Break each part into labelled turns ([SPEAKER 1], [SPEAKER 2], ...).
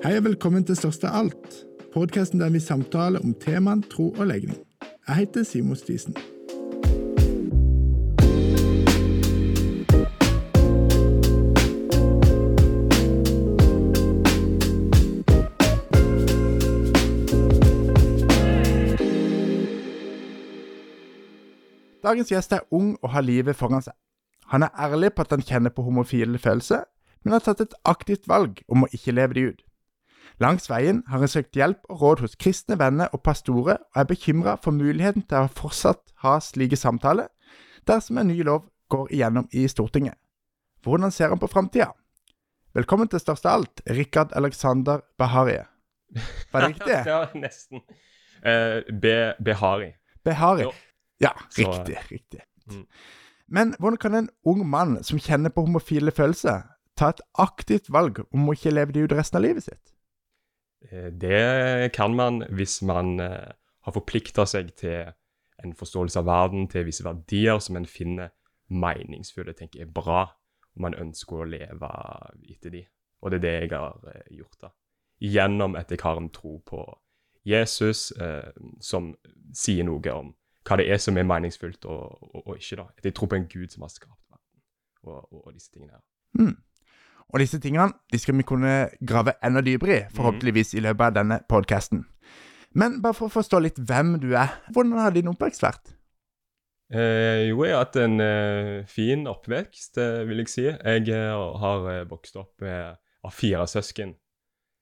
[SPEAKER 1] Hei og velkommen til Største alt, podkasten der vi samtaler om temaen tro og legning. Jeg heter Simon Stisen. Dagens gjest er ung og har livet foran seg. Han er ærlig på at han kjenner på homofile følelser, men har tatt et aktivt valg om å ikke leve de ut. Langs veien har han søkt hjelp og råd hos kristne venner og pastorer, og er bekymra for muligheten til å fortsatt ha slike samtaler dersom en ny lov går igjennom i Stortinget. Hvordan ser han på framtida? Velkommen til Største alt, Rikard Alexander Baharie. Var det riktig?
[SPEAKER 2] ja, nesten. Uh, Be Behari.
[SPEAKER 1] Behari.
[SPEAKER 2] Jo.
[SPEAKER 1] Ja,
[SPEAKER 2] Så-
[SPEAKER 1] riktig. riktig.
[SPEAKER 2] Mm.
[SPEAKER 1] Men hvordan kan en ung mann som kjenner på homofile følelser, ta et aktivt valg om å ikke leve det ut resten av livet sitt?
[SPEAKER 2] Eh, Det kan man hvis man eh, har forplikta seg til en forståelse av verden, til visse verdier som en finner meningsfulle, tenker er bra, og man ønsker å leve etter de. Og det er det jeg har eh, gjort, da. Gjennom at jeg har en tro på Jesus, eh, som sier noe om hva det er som er meningsfullt og, og, og ikke, da. At jeg tror på en Gud som har skapt verden, og, og, og disse tingene her.
[SPEAKER 1] Mm. Og disse tingene de skal vi kunne grave enda dypere i, forhåpentligvis i løpet av denne podkasten. Men bare for å forstå litt hvem du er, hvordan har din oppvekst vært?
[SPEAKER 2] Eh, jo, jeg har hatt en eh, fin oppvekst, eh, vil jeg si. Jeg eh, har eh, vokst opp med av fire søsken.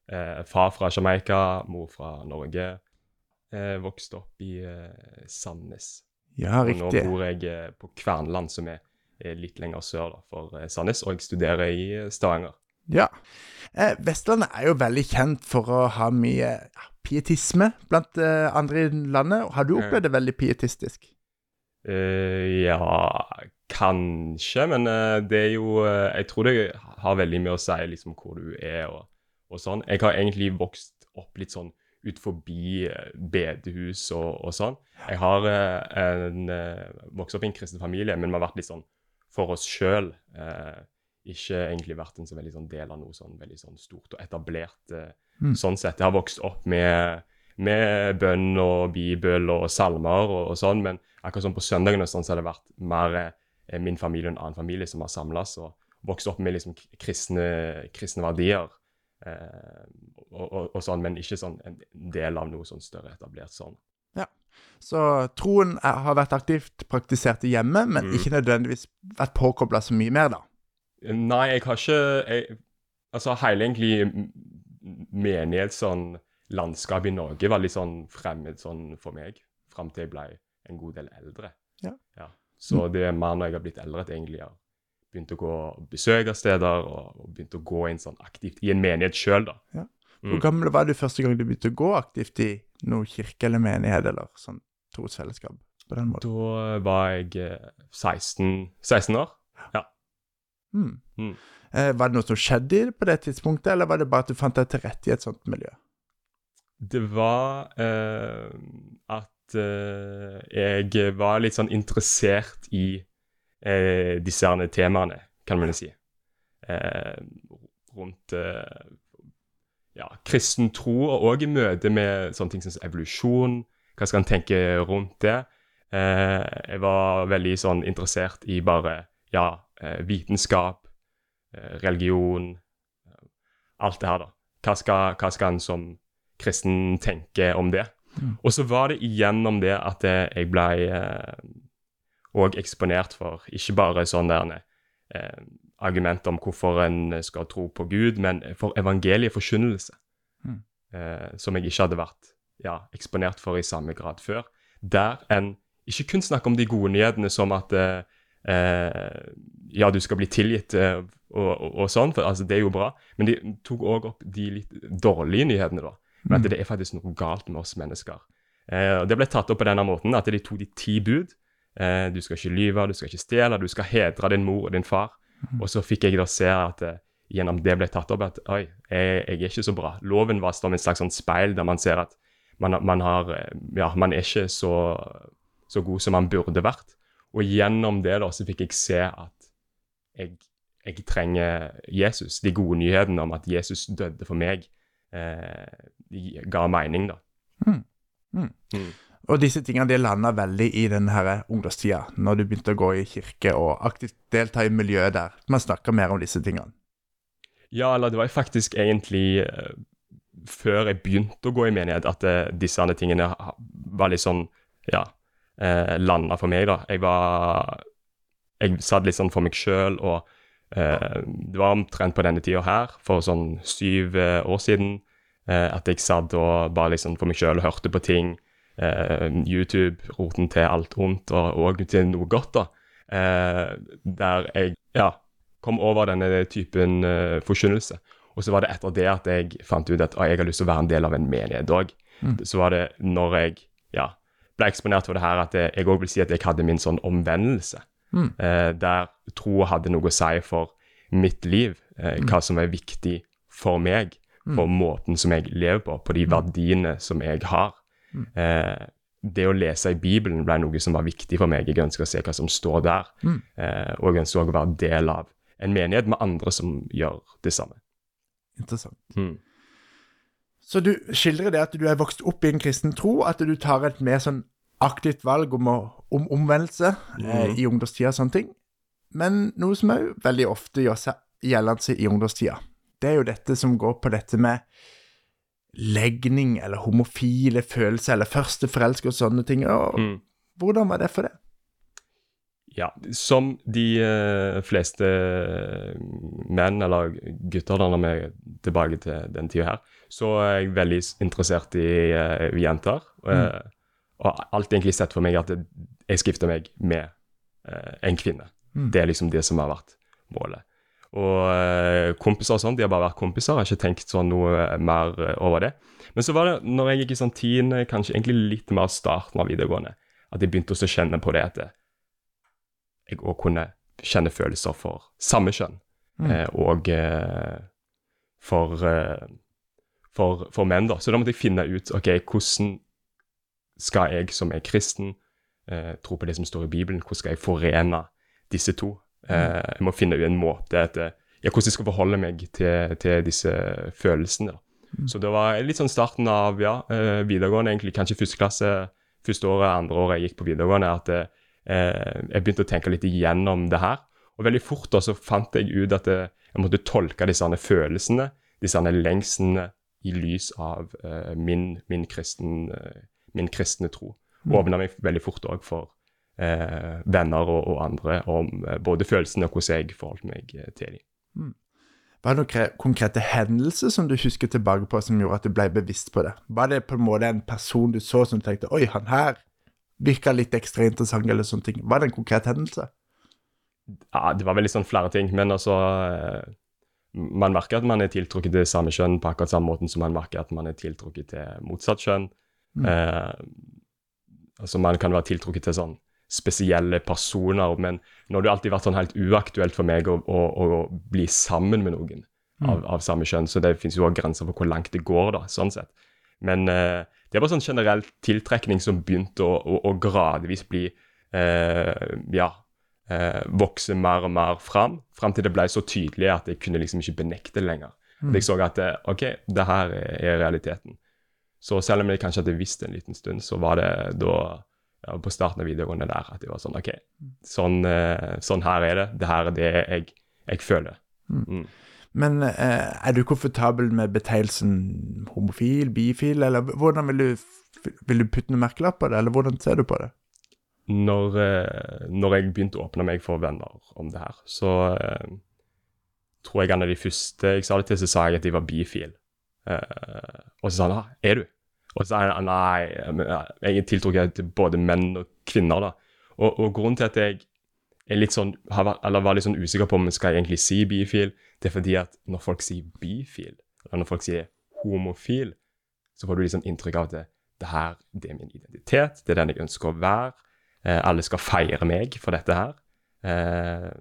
[SPEAKER 2] Eh, far fra Jamaica, mor fra Norge. Eh, vokst opp i Sandnes.
[SPEAKER 1] Ja,
[SPEAKER 2] Og nå bor jeg på Kvernland, som er litt lenger sør da, for eh, Sandnes, og jeg studerer i eh, Stavanger.
[SPEAKER 1] Ja. Eh, Vestlandet er jo veldig kjent for å ha mye ja, pietisme blant andre i landet. Har du opplevd det veldig pietistisk?
[SPEAKER 2] Eh, ja, kanskje, men eh, det er jo eh, Jeg tror det har veldig mye å si liksom hvor du er og, og sånn. Jeg har egentlig vokst opp litt sånn ut forbi eh, bedehus og, og sånn. Jeg har en, vokst opp i en kristen familie, men vi har vært litt sånn for oss sjøl. Eh, ikke egentlig vært en så veldig sånn del av noe sånn veldig sånn stort og etablert. Eh,
[SPEAKER 1] Mm.
[SPEAKER 2] Sånn sett. Jeg har vokst opp med, med bønn og bibel og salmer og, og sånn, men akkurat sånn på søndagene sånn, så har det vært mer eh, min familie og en annen familie som har samles og vokst opp med liksom kristne, kristne verdier. Eh, og, og, og sånn, men ikke sånn en del av noe sånn større etablert sånn.
[SPEAKER 1] Så troen er, har vært aktivt praktisert i hjemmet, men
[SPEAKER 2] Mm.
[SPEAKER 1] ikke nødvendigvis vært påkobla så mye mer, da.
[SPEAKER 2] Nei, jeg har ikke jeg, Altså, hele egentlig menighetslandskapet sånn landskap i Norge var litt sånn fremmed sånn for meg, fram til jeg ble en god del eldre.
[SPEAKER 1] Ja.
[SPEAKER 2] Så det er mer når jeg har blitt eldre at jeg egentlig har begynt å gå og besøke steder, og, og begynt å gå inn sånn aktivt i en menighet sjøl, da.
[SPEAKER 1] Hvor
[SPEAKER 2] Mm.
[SPEAKER 1] gammel var du første gang du begynte å gå aktivt i noen kirke eller menighet eller sånn trosfellesskap på den måten?
[SPEAKER 2] Da var jeg eh, 16, 16 år.
[SPEAKER 1] Mm.
[SPEAKER 2] Mm.
[SPEAKER 1] Eh, var det noe som skjedde på det tidspunktet, eller var det bare at du fant deg til rette i et sånt miljø?
[SPEAKER 2] Det var eh, at eh, jeg var litt sånn interessert i eh, disse temaene, kan man si. Eh, rundt eh, ja, kristen tro, og òg i møte med sånne ting som evolusjon. Hva skal en tenke rundt det? Eh, jeg var veldig sånn interessert i bare ja, eh, vitenskap, eh, religion, eh, alt det her, da. Hva skal, hva skal en som kristen tenke om det?
[SPEAKER 1] Mm.
[SPEAKER 2] Og så var det igjennom det at eh, jeg ble òg eksponert for ikke bare sånne der, eh, argumenter om hvorfor en skal tro på Gud, men for evangelieforkynnelse.
[SPEAKER 1] Mm.
[SPEAKER 2] Eh, som jeg ikke hadde vært ja, eksponert for i samme grad før. Der en ikke kun snakker om de gode nyhetene som at eh, eh, ja, du skal bli tilgitt eh, og, og, og sånn, for altså, det er jo bra, men de tok òg opp de litt dårlige nyhetene, da. Men at det er faktisk noe galt med oss mennesker. Eh, og Det ble tatt opp på denne måten at de tok de ti bud. Eh, du skal ikke lyve, du skal ikke stjele, du skal hedre din mor og din far. Og så fikk jeg da se at eh, gjennom det ble tatt opp at oi, jeg, jeg er ikke så bra. Loven var som et slags sånn speil der man ser at man, man, har, eh, ja, man er ikke så, så god som man burde vært. Og gjennom det da så fikk jeg se at jeg, jeg trenger Jesus. De gode nyhetene om at Jesus døde for meg. eh, ga mening, da.
[SPEAKER 1] Mm. Mm.
[SPEAKER 2] Mm.
[SPEAKER 1] Og disse tingene de landa veldig i den ungdomstida, når du begynte å gå i kirke og aktivt delta i miljøet der. Man snakker mer om disse tingene.
[SPEAKER 2] Ja, eller det var faktisk egentlig eh, før jeg begynte å gå i menighet, at eh, disse andre tingene var litt sånn Ja, eh, landa for meg, da. Jeg var Jeg satt litt sånn for meg sjøl, og eh, det var omtrent på denne tida her, for sånn syv eh, år siden, eh, at jeg satt og bare liksom for meg sjøl og hørte på ting. Eh, YouTube, roten til alt ondt, og òg til noe godt, da. Eh, der jeg ja, kom over denne typen eh, forkynnelse. Og så var det etter det at jeg fant ut at ah, jeg har lyst til å være en del av en menighet òg.
[SPEAKER 1] Mm.
[SPEAKER 2] Så var det når jeg ja, ble eksponert for det her, at jeg òg vil si at jeg hadde min sånn omvendelse.
[SPEAKER 1] Mm.
[SPEAKER 2] Eh, der tro hadde noe å si for mitt liv, eh, hva som er viktig for meg, for måten som jeg lever på, på de verdiene som jeg har.
[SPEAKER 1] Mm.
[SPEAKER 2] Eh, det å lese i Bibelen ble noe som var viktig for meg. Jeg ønsker å se hva som står der.
[SPEAKER 1] Mm.
[SPEAKER 2] Eh, og jeg ønsker også å være del av en menighet med andre som gjør det samme.
[SPEAKER 1] Interessant.
[SPEAKER 2] Mm.
[SPEAKER 1] Så du skildrer det at du er vokst opp i en kristen tro, at du tar et mer sånn aktivt valg om, å, om omvendelse eh,
[SPEAKER 2] Mhm.
[SPEAKER 1] i ungdomstida og sånne ting. Men noe som òg veldig ofte gjør seg gjeldende i ungdomstida, det er jo dette som går på dette med legning eller homofile følelser eller første og sånne ting. Og
[SPEAKER 2] Mm.
[SPEAKER 1] Hvordan var det for deg?
[SPEAKER 2] Ja, som de uh, fleste menn, eller gutter, da når vi er tilbake til den tida her, så er jeg veldig interessert i uh, jenter. eh, Og alt egentlig sett for meg at jeg skal gifte meg med uh, en kvinne.
[SPEAKER 1] Mm.
[SPEAKER 2] Det er liksom det som har vært målet. Og eh, kompiser og sånn, de har bare vært kompiser, har ikke tenkt sånn noe mer eh, over det. Men så var det, når jeg gikk i sånn tiende, kanskje egentlig litt mer starten av videregående, at jeg begynte også å kjenne på det at jeg òg kunne kjenne følelser for samme kjønn.
[SPEAKER 1] Mm.
[SPEAKER 2] Eh, og eh, for, eh, for, for menn, da. Så da måtte jeg finne ut ok, hvordan skal jeg som er kristen, eh, tro på det som står i Bibelen, hvordan skal jeg forene disse to? Eh, jeg må finne en måte etter ja, hvordan jeg skal forholde meg til, til disse følelsene. da. Så det var litt sånn starten av ja, eh, videregående, egentlig kanskje første klasse, første året, andre året jeg gikk på videregående, at eh, jeg begynte å tenke litt igjennom det her. Og veldig fort da så fant jeg ut at eh, jeg måtte tolke disse følelsene, disse lengsene, i lys av eh, min, min, kristen, eh, min kristne tro.
[SPEAKER 1] Og
[SPEAKER 2] Åpna meg veldig fort òg for eh, venner og, og andre om eh, både følelsene og hvordan jeg forholdt meg eh, til dem.
[SPEAKER 1] Var det noen konkrete hendelser som du husker tilbake på som gjorde at du ble bevisst på det? Var det på en måte en person du så som tenkte Oi, han her virka litt ekstra interessant, eller sånne ting? Var det en konkret hendelse?
[SPEAKER 2] Ja, det var vel litt sånn flere ting, men altså eh, Man merker at man er tiltrukket til samme kjønn på akkurat samme måten som man merker at man er tiltrukket til motsatt kjønn.
[SPEAKER 1] Mm.
[SPEAKER 2] Eh, altså Man kan være tiltrukket til sånn spesielle personer, men nå har det alltid vært sånn helt uaktuelt for meg å, å, å bli sammen med noen av, av samme kjønn, så det fins jo også grenser for hvor langt det går, da, sånn sett. Men eh, det bare sånn generell tiltrekning som begynte å, å, å gradvis bli eh, Ja, eh, vokse mer og mer fram, fram til det ble så tydelig at jeg kunne liksom ikke benekte det lenger. Mm. Jeg så at OK, det her er, er realiteten. Så selv om jeg kanskje hadde visst en liten stund, så var det da på starten av videregående der at det var sånn OK, sånn, eh, sånn her er det. Det her er det jeg, jeg føler. Mm.
[SPEAKER 1] Men eh, er du komfortabel med betegnelsen homofil, bifil, eller hvordan vil du, vil du putte noen merkelapp på det, eller hvordan ser du på det?
[SPEAKER 2] Når, eh, når jeg begynte å åpne meg for venner om det her, så tror jeg en av de første jeg sa det til, så sa jeg at de var bifil. Eh, og så sa han ah, er du? Og så er det nei, jeg tiltok jeg til både menn og kvinner. da. Og, og grunnen til at jeg er litt sånn, vært, eller var litt sånn usikker på om jeg skal egentlig si bifil, det er fordi at når folk sier bifil, eller når folk sier homofil, så får du liksom inntrykk av at det, det her det er min identitet, det er den jeg ønsker å være. Eh, alle skal feire meg for dette her. Eh,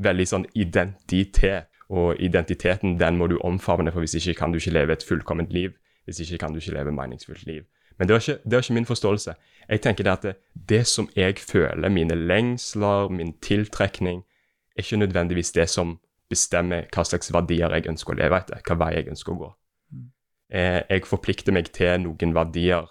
[SPEAKER 2] veldig sånn identitet. Og identiteten den må du omfavne, for hvis ikke kan du ikke leve et fullkomment liv. Hvis ikke kan du ikke leve et meningsfullt liv. Men det var ikke, det var ikke min forståelse. Jeg tenker det at det, det som jeg føler, mine lengsler, min tiltrekning, er ikke nødvendigvis det som bestemmer hva slags verdier jeg ønsker å leve etter, hva vei jeg ønsker å gå. eh, jeg forplikter meg til noen verdier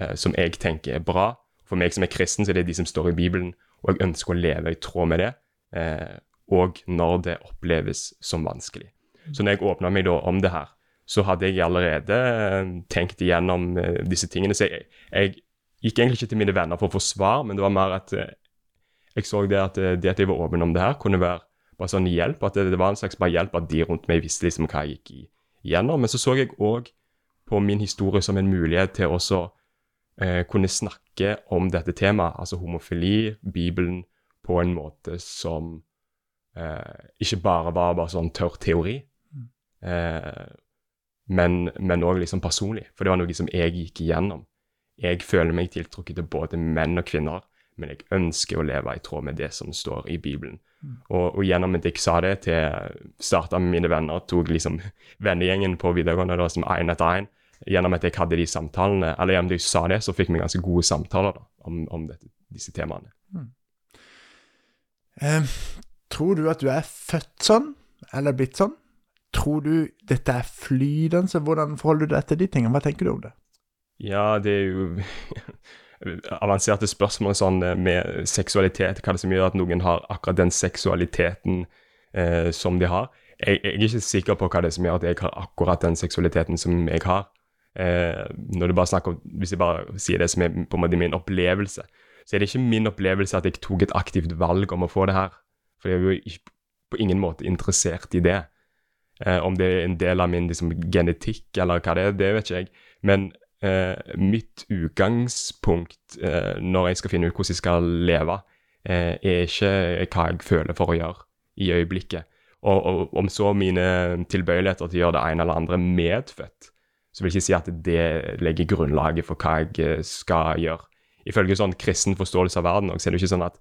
[SPEAKER 2] eh, som jeg tenker er bra. For meg som er kristen, så er det de som står i Bibelen, og jeg ønsker å leve i tråd med det. Eh, og når det oppleves som vanskelig. Så når jeg åpna meg da om det her, så hadde jeg allerede eh, tenkt igjennom eh, disse tingene. Så jeg, jeg, gikk egentlig ikke til mine venner for å få svar, men det var mer at eh, jeg så det at det at jeg var åpen om det her, kunne være bare sånn hjelp. At det, det var en slags bare hjelp at de rundt meg visste liksom hva jeg gikk igjennom. Men så så jeg òg på min historie som en mulighet til også eh, kunne snakke om dette temaet, altså homofili, Bibelen, på en måte som eh, ikke bare var bare sånn tørr teori, eh, men òg liksom personlig. For det var noe som jeg gikk igjennom. Jeg føler meg tiltrukket til både menn og kvinner, men jeg ønsker å leve i tråd med det som står i Bibelen. Mm. Og, og, gjennom at jeg sa det til starta med mine venner, tok liksom vennegjengen på videregående da, som én etter én, gjennom at jeg hadde de samtalene, eller gjennom at jeg sa det, så fikk vi ganske gode samtaler da, om, om dette, disse temaene. Mm.
[SPEAKER 1] Eh, tror du at du er født sånn, eller blitt sånn? Tror du dette er flytende? Hvordan forholder du deg til de tingene? Hva tenker du om det?
[SPEAKER 2] Ja, det er jo avanserte spørsmål sånn eh, med seksualitet. Hva er det som gjør at noen har akkurat den seksualiteten eh, som de har? Jeg, jeg, er ikke sikker på hva det er som gjør at jeg har akkurat den seksualiteten som jeg har. Eh, når du bare snakker Hvis jeg bare sier det som er på en måte min opplevelse, så er det ikke min opplevelse at jeg tok et aktivt valg om å få det her. For jeg er jo på ingen måte interessert i det. Eh, om det er en del av min liksom, genetikk eller hva det er, det vet ikke jeg. Men eh, mitt utgangspunkt eh, når jeg skal finne ut hvordan jeg skal leve, eh, er ikke hva jeg føler for å gjøre i øyeblikket. Og, og om så mine tilbøyeligheter til å gjøre det ene eller andre medfødt, så vil jeg ikke si at det legger grunnlaget for hva jeg eh, skal gjøre. Ifølge sånn kristen forståelse av verden så er det jo ikke sånn at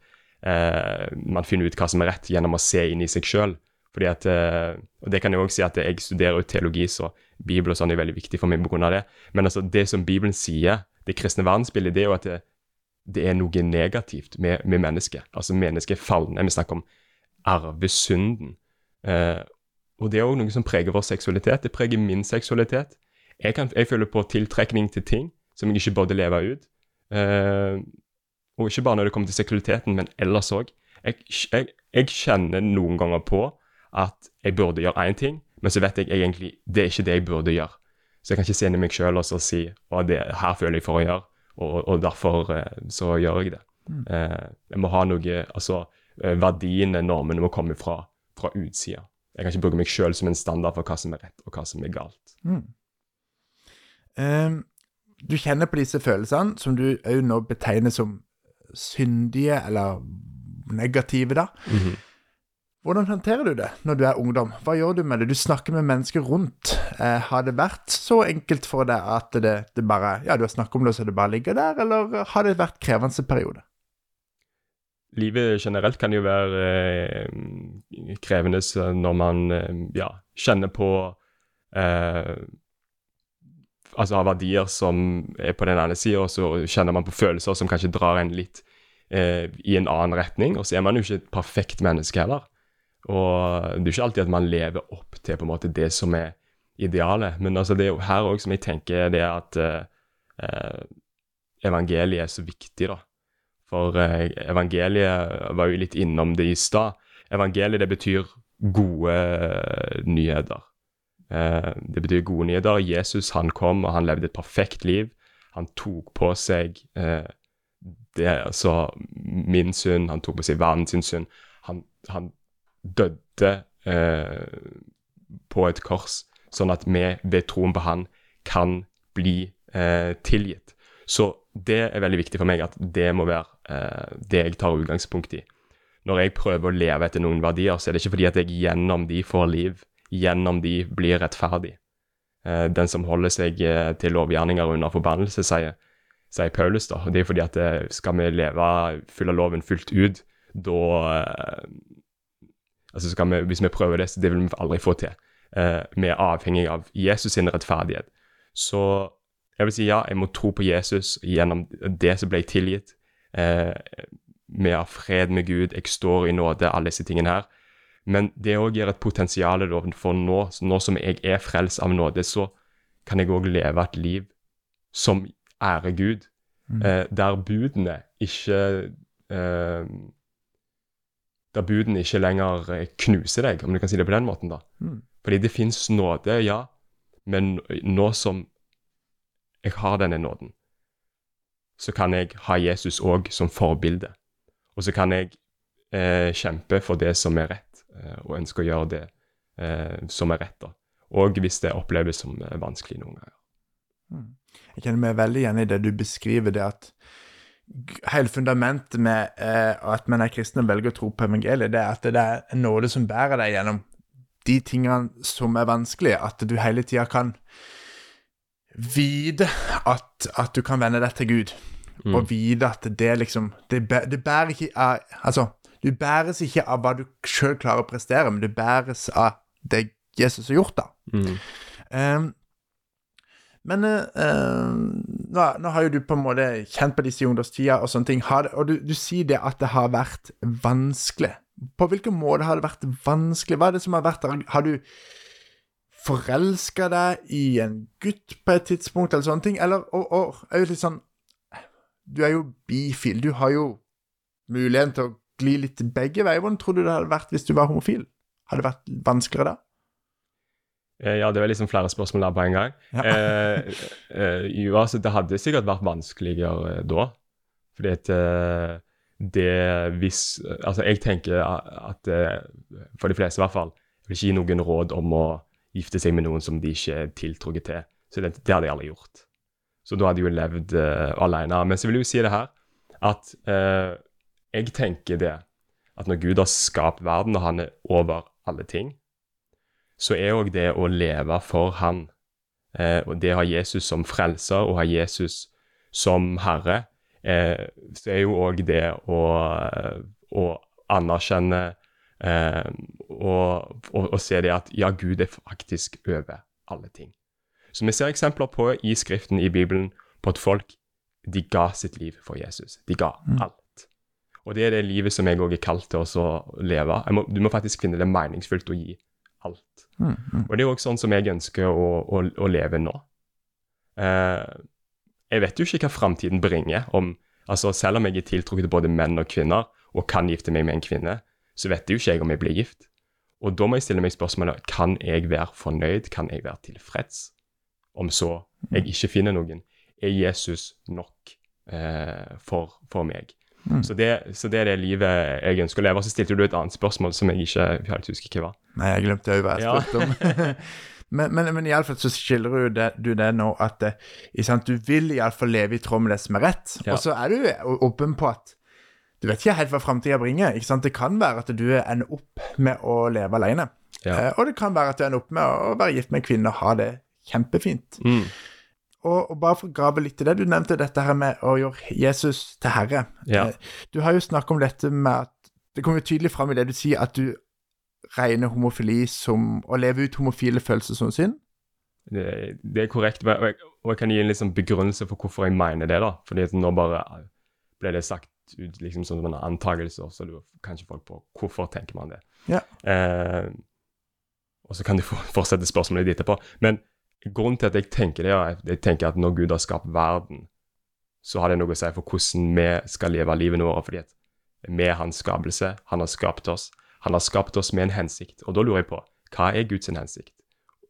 [SPEAKER 2] eh, man finner ut hva som er rett gjennom å se inn i seg sjøl. Fordi at, eh, og det kan jeg også si at jeg studerer jo teologi, så Bibelen og sånn er veldig viktig for meg pga. det. Men altså, det som Bibelen sier, det kristne verdensbildet, det er jo at det, det er noe negativt med, med mennesket. Altså mennesket er falne. Vi snakker om arvesynden. Eh, og det er òg noe som preger vår seksualitet. Det preger min seksualitet. Jeg, kan, jeg, føler på tiltrekning til ting som jeg ikke burde leve ut. Eh, og ikke bare når det kommer til seksualiteten, men ellers òg. Jeg, jeg, jeg, kjenner noen ganger på at jeg burde gjøre én ting, men så vet jeg egentlig det er ikke det jeg burde gjøre. Så jeg kan ikke se inn i meg sjøl og si at det her føler jeg for å gjøre, og, og derfor uh, så gjør jeg det. Mm. Uh, jeg må ha noe Altså, verdiene, normene, må komme fra, fra utsida. Jeg kan ikke bruke meg sjøl som en standard for hva som er rett, og hva som er galt. Mm.
[SPEAKER 1] Um, du kjenner på disse følelsene, som du òg nå betegner som syndige eller negative, da. Mm -hmm. Hvordan håndterer du det når du er ungdom? Hva gjør du med det? Du snakker med mennesker rundt. Eh, har det vært så enkelt for deg at det, det, bare Ja, du har snakket om det, så det bare ligger der, eller har det vært krevende periode?
[SPEAKER 2] Livet generelt kan jo være eh, krevende når man eh, ja, kjenner på eh, altså har verdier som er på den ene sida, og så kjenner man på følelser som kanskje drar en litt eh, i en annen retning. Og så er man jo ikke et perfekt menneske heller. Og det er ikke alltid at man lever opp til på en måte det som er idealet. Men altså, det er jo her òg som jeg tenker det at eh, eh, evangeliet er så viktig, da. For eh, evangeliet var jo litt innom det i stad. Evangeliet det betyr gode nyheter. Eh, det betyr gode nyheter. Jesus han kom, og han levde et perfekt liv. Han tok på seg eh, det, altså min synd, han tok på seg verden sin synd. Han, han døde eh, på et kors, sånn at vi ved troen på han kan bli eh, tilgitt. Så det er veldig viktig for meg at det må være eh, det jeg tar utgangspunkt i. Når jeg prøver å leve etter noen verdier, så er det ikke fordi at jeg gjennom de får liv, gjennom de blir rettferdig. Den som holder seg til lovgjerninger under forbannelse, sier, sier Paulus. da. Det er fordi at skal vi leve fylle loven fullt ut, da altså vi, Hvis vi prøver det, så det vil vi aldri få til. Vi er avhengig av Jesus sin rettferdighet. Så jeg vil si ja, jeg må tro på Jesus gjennom det som ble tilgitt. Vi har fred med Gud, jeg står i nåde, alle disse tingene her. Men det òg gir et potensial for nå, nå som jeg er frelst av nåde, så kan jeg òg leve et liv som ærer Gud,
[SPEAKER 1] Mm.
[SPEAKER 2] eh, der budene ikke eh, Der buden ikke lenger eh, knuser deg, om du kan si det på den måten. da.
[SPEAKER 1] Mm.
[SPEAKER 2] Fordi det fins nåde, ja, men nå som jeg har denne nåden, så kan jeg ha Jesus òg som forbilde. Og så kan jeg eh, kjempe for det som er rett, eh, og ønske å gjøre det eh, som er rett. da. Og hvis det oppleves som eh, vanskelig noen ganger.
[SPEAKER 1] Mm. Jeg kjenner meg veldig igjen i det du beskriver, det at hele fundamentet med eh, at man er kristen og velger å tro på evangeliet, det er at det er en nåde som bærer deg gjennom de tingene som er vanskelige. At du hele tida kan vite at, at du kan vende deg til Gud,
[SPEAKER 2] Mm.
[SPEAKER 1] og vite at det liksom Det, det bærer ikke av Altså, du bæres ikke av hva du sjøl klarer å prestere, men du bæres av det Jesus har gjort, da.
[SPEAKER 2] Mm.
[SPEAKER 1] Um, men eh, nå, nå har jo du på en måte kjent på disse i ungdomstida og sånne ting, har og du, du sier det at det har vært vanskelig. På hvilken måte har det vært vanskelig? Hva er det som har vært der? Har du forelska deg i en gutt på et tidspunkt, eller sånne ting? Eller, og, og er jo litt sånn Du er jo bifil. Du har jo muligheten til å gli litt begge veier. Hvordan tror du det hadde vært hvis du var homofil? Hadde det vært vanskeligere da?
[SPEAKER 2] Eh, Ja, det var liksom flere spørsmål der på en gang.
[SPEAKER 1] Ja.
[SPEAKER 2] Eh, eh, jo, altså, det hadde sikkert vært vanskeligere eh, da. Fordi at eh, det hvis Altså, jeg tenker at for de fleste i hvert fall Jeg vil ikke gi noen råd om å gifte seg med noen som de ikke er tiltrukket til. Så det, det hadde jeg aldri gjort. Så da hadde jeg jo levd uh, alene. Men så vil jeg jo si det her at jeg tenker det at når Gud har skapt verden, og han er over alle ting, så er òg det å leve for Han, eh, og det å ha Jesus som frelser og ha Jesus som herre, eh, så er jo òg det å, å anerkjenne eh, og, og, og se det at ja, Gud er faktisk over alle ting. Så vi ser eksempler på i Skriften, i Bibelen, på at folk de ga sitt liv for Jesus. De ga
[SPEAKER 1] Mm.
[SPEAKER 2] alt. Og det er det livet som jeg òg er kalt til å leve. Må, du må faktisk finne det meningsfullt å gi alt.
[SPEAKER 1] Mm, mm.
[SPEAKER 2] Og det er òg sånn som jeg ønsker å, å, å leve nå. Eh, jeg vet jo ikke hva framtiden bringer. Om, altså selv om jeg er tiltrukket til både menn og kvinner, og kan gifte meg med en kvinne, så vet jo ikke jeg om jeg blir gift. Og da må jeg stille meg spørsmålet kan jeg være fornøyd, kan jeg være tilfreds? Om så jeg ikke finner noen, er Jesus nok eh, for, for meg?
[SPEAKER 1] Mm.
[SPEAKER 2] Så, det, så det er det livet jeg ønsker å leve. Og så stilte du et annet spørsmål som jeg ikke helt husker hva var.
[SPEAKER 1] Nei, jeg glemte jo hva jeg spurte om. men, men, men iallfall så skiller du det, du det nå at sant, du vil iallfall leve i tråd med det som er rett.
[SPEAKER 2] Ja.
[SPEAKER 1] Og så er du åpen på at du vet ikke helt hva framtida bringer. ikke sant? Det kan være at du ender opp med å leve alene.
[SPEAKER 2] Ja.
[SPEAKER 1] Eh, og det kan være at du ender opp med å være gift med en kvinne og ha det kjempefint.
[SPEAKER 2] Mm.
[SPEAKER 1] Og, og bare for å grave litt i det, du nevnte dette her med å gjøre Jesus til herre.
[SPEAKER 2] Ja.
[SPEAKER 1] Eh, Du har jo snakket om dette med at Det kommer jo tydelig fram i det du sier, at du regner homofili som å leve ut homofile følelser som synd.
[SPEAKER 2] Det, det er korrekt. Og jeg, og jeg kan gi en liksom begrunnelse for hvorfor jeg mener det. da. Fordi at nå bare ble det sagt ut liksom som en antakelse, så lurer kanskje folk på hvorfor tenker man det.
[SPEAKER 1] Ja.
[SPEAKER 2] Eh, og så kan du fortsette spørsmålet ditt etterpå. Men grunnen til at jeg tenker det, er at jeg tenker at når Gud har skapt verden, så har det noe å si for hvordan vi skal leve livet vårt. fordi at vi er hans skapelse. Han har skapt oss. Han har skapt oss med en hensikt. Og da lurer jeg på, hva er Guds hensikt?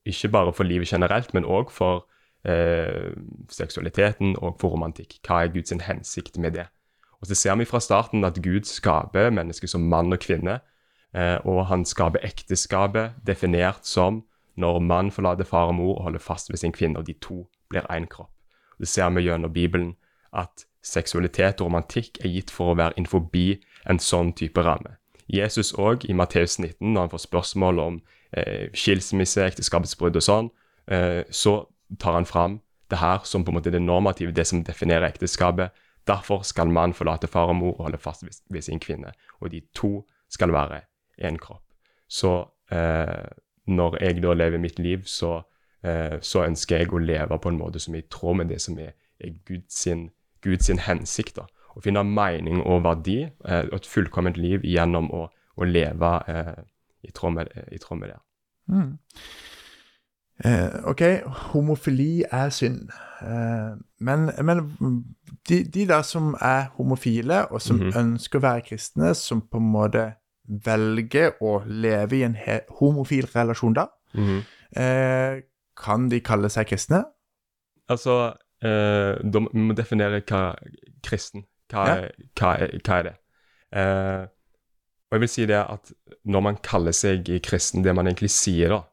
[SPEAKER 2] Ikke bare for livet generelt, men òg for eh, seksualiteten og for romantikk. Hva er Guds hensikt med det? Og så ser vi fra starten at Gud skaper mennesker som mann og kvinne, eh, og han skaper ekteskapet definert som når mann forlater far og mor og holder fast ved sin kvinne, og de to blir én kropp. Det ser vi gjennom Bibelen at seksualitet og romantikk er gitt for å være innenfor en sånn type ramme. Jesus òg, i Matteus 19, når han får spørsmål om eh, skilsmisse, ekteskapets brudd og sånn, eh, så tar han fram det her som på en måte det normative, det som definerer ekteskapet. Derfor skal mann forlate far og mor og holde fast ved sin kvinne. Og de to skal være én kropp. Så eh, når jeg da lever mitt liv, så, eh, så ønsker jeg å leve på en måte som er i tråd med det som er, er Guds, sin, Guds sin hensikt. da. Å finne mening og verdi, eh, og et fullkomment liv gjennom å, å leve eh, i, tråd med, i tråd med det.
[SPEAKER 1] Mm. Eh, ok, homofili er synd. Eh, men men de, de der som er homofile, og som
[SPEAKER 2] Mhm.
[SPEAKER 1] ønsker å være kristne, som på en måte velger å leve i en he homofil relasjon da,
[SPEAKER 2] Mhm.
[SPEAKER 1] eh, kan de kalle seg kristne?
[SPEAKER 2] Altså, eh, da må vi må definere hva kristen Hva, er, hva, er, hva er det? Eh, og jeg vil si det at når man kaller seg kristen, det man egentlig sier da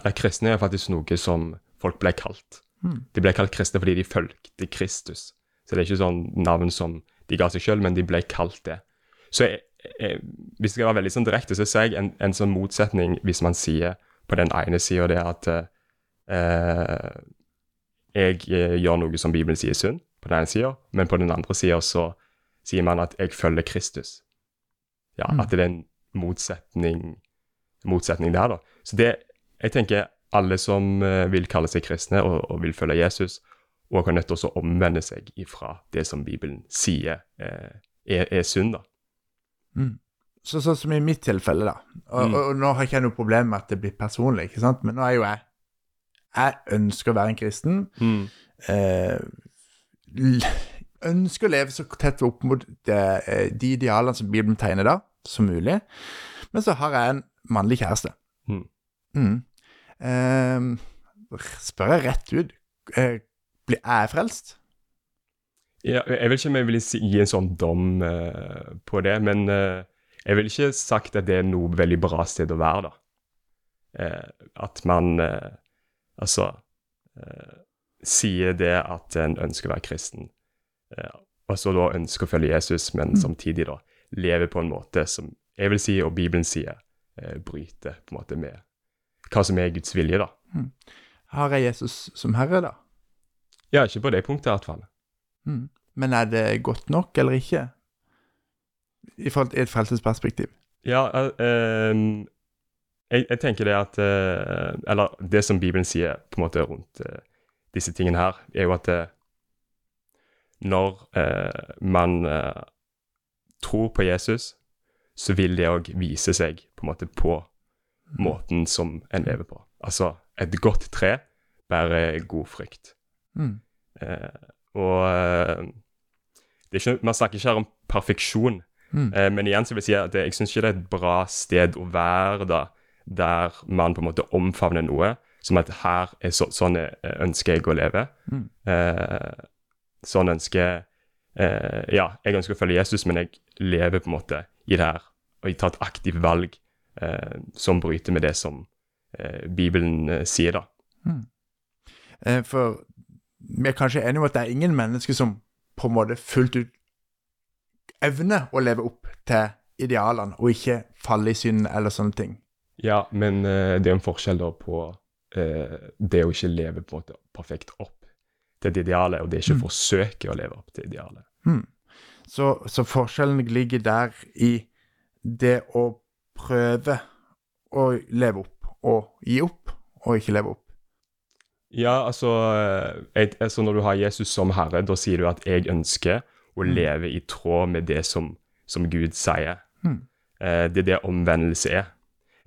[SPEAKER 2] eller Kristne er faktisk noe som folk ble kalt.
[SPEAKER 1] Hmm.
[SPEAKER 2] De ble kalt kristne fordi de fulgte Kristus. Så det er ikke sånn navn som de ga seg sjøl, men de ble kalt det. Så jeg, jeg, hvis jeg skal være veldig sånn direkte, så ser jeg en, en sånn motsetning hvis man sier på den ene sida det at eh, jeg eh, gjør noe som Bibelen sier er synd, på den ene sida, men på den andre sida så sier man at jeg følger Kristus. Ja,
[SPEAKER 1] Mm.
[SPEAKER 2] At det er en motsetning, motsetning der, da. Så det, jeg tenker alle som eh, vil kalle seg kristne og, og vil følge Jesus, og er nødt til å omvende seg ifra det som Bibelen sier eh, er, er synd, da.
[SPEAKER 1] Mm. Så, sånn som i mitt tilfelle, da. Og,
[SPEAKER 2] Mm.
[SPEAKER 1] og, og nå har ikke jeg noe problem med at det blir personlig, ikke sant? men nå er jo jeg Jeg ønsker å være en kristen. Eh, l- ønsker å leve så tett opp mot det, eh, de idealene som Bibelen tegner da, som mulig. Men så har jeg en mannlig kjæreste.
[SPEAKER 2] Mm.
[SPEAKER 1] Mm. Eh, spør jeg rett ut eh, blir jeg frelst?
[SPEAKER 2] Ja, jeg vil ikke om jeg vil gi en sånn dom eh, på det, men eh, jeg vil ikke sagt at det er noe veldig bra sted å være, da. Eh, at man eh, altså eh, sier det at en ønsker å være kristen, eh, og så da ønsker å følge Jesus, men
[SPEAKER 1] Mm.
[SPEAKER 2] samtidig da leve på en måte som jeg vil si, og Bibelen sier, eh, bryter på en måte med hva som er Guds vilje, da.
[SPEAKER 1] Har jeg Jesus som herre, da?
[SPEAKER 2] Ja, ikke på det punktet i hvert fall.
[SPEAKER 1] Mm. Men er det godt nok eller ikke? I forhold til et frelsesperspektiv.
[SPEAKER 2] Ja, eh, ehm, jeg, jeg tenker det at eh, Eller det som Bibelen sier på en måte rundt eh, disse tingene her, er jo at eh, når eh, man eh, tror på Jesus, så vil det òg vise seg på måte på måten som en lever på. Altså, et godt tre bærer god frykt.
[SPEAKER 1] Mm.
[SPEAKER 2] Eh, og eh, det er ikke, Man snakker ikke her om perfeksjon,
[SPEAKER 1] Mm.
[SPEAKER 2] Eh, men igjen så vil jeg si at det, jeg syns ikke det er et bra sted å være da, der man på en måte omfavner noe som at her er så, sånn jeg ønsker jeg å leve.
[SPEAKER 1] Mm.
[SPEAKER 2] Eh, sånn ønsker eh, Ja, jeg ønsker å følge Jesus, men jeg lever på en måte i det her, og jeg tar et aktivt valg eh, som bryter med det som eh, Bibelen eh, sier, da.
[SPEAKER 1] Mm. For vi er kanskje enige om at det er ingen mennesker som på en måte fullt ut evner å leve opp til idealene, og ikke falle i synd eller sånne ting.
[SPEAKER 2] Ja, men eh, det er en forskjell da på eh, det å ikke leve på en måte perfekt opp til det idealet, og det er ikke
[SPEAKER 1] å
[SPEAKER 2] forsøke å leve opp til idealet.
[SPEAKER 1] Mm. Så, så forskjellen ligger der i det å prøve å leve opp, og gi opp, og ikke leve opp.
[SPEAKER 2] Ja, altså, jeg, altså Når du har Jesus som herre, da sier du at 'jeg ønsker å
[SPEAKER 1] Mm.
[SPEAKER 2] leve i tråd med det som, som Gud sier'.
[SPEAKER 1] Mm.
[SPEAKER 2] Eh, det er det omvendelse er.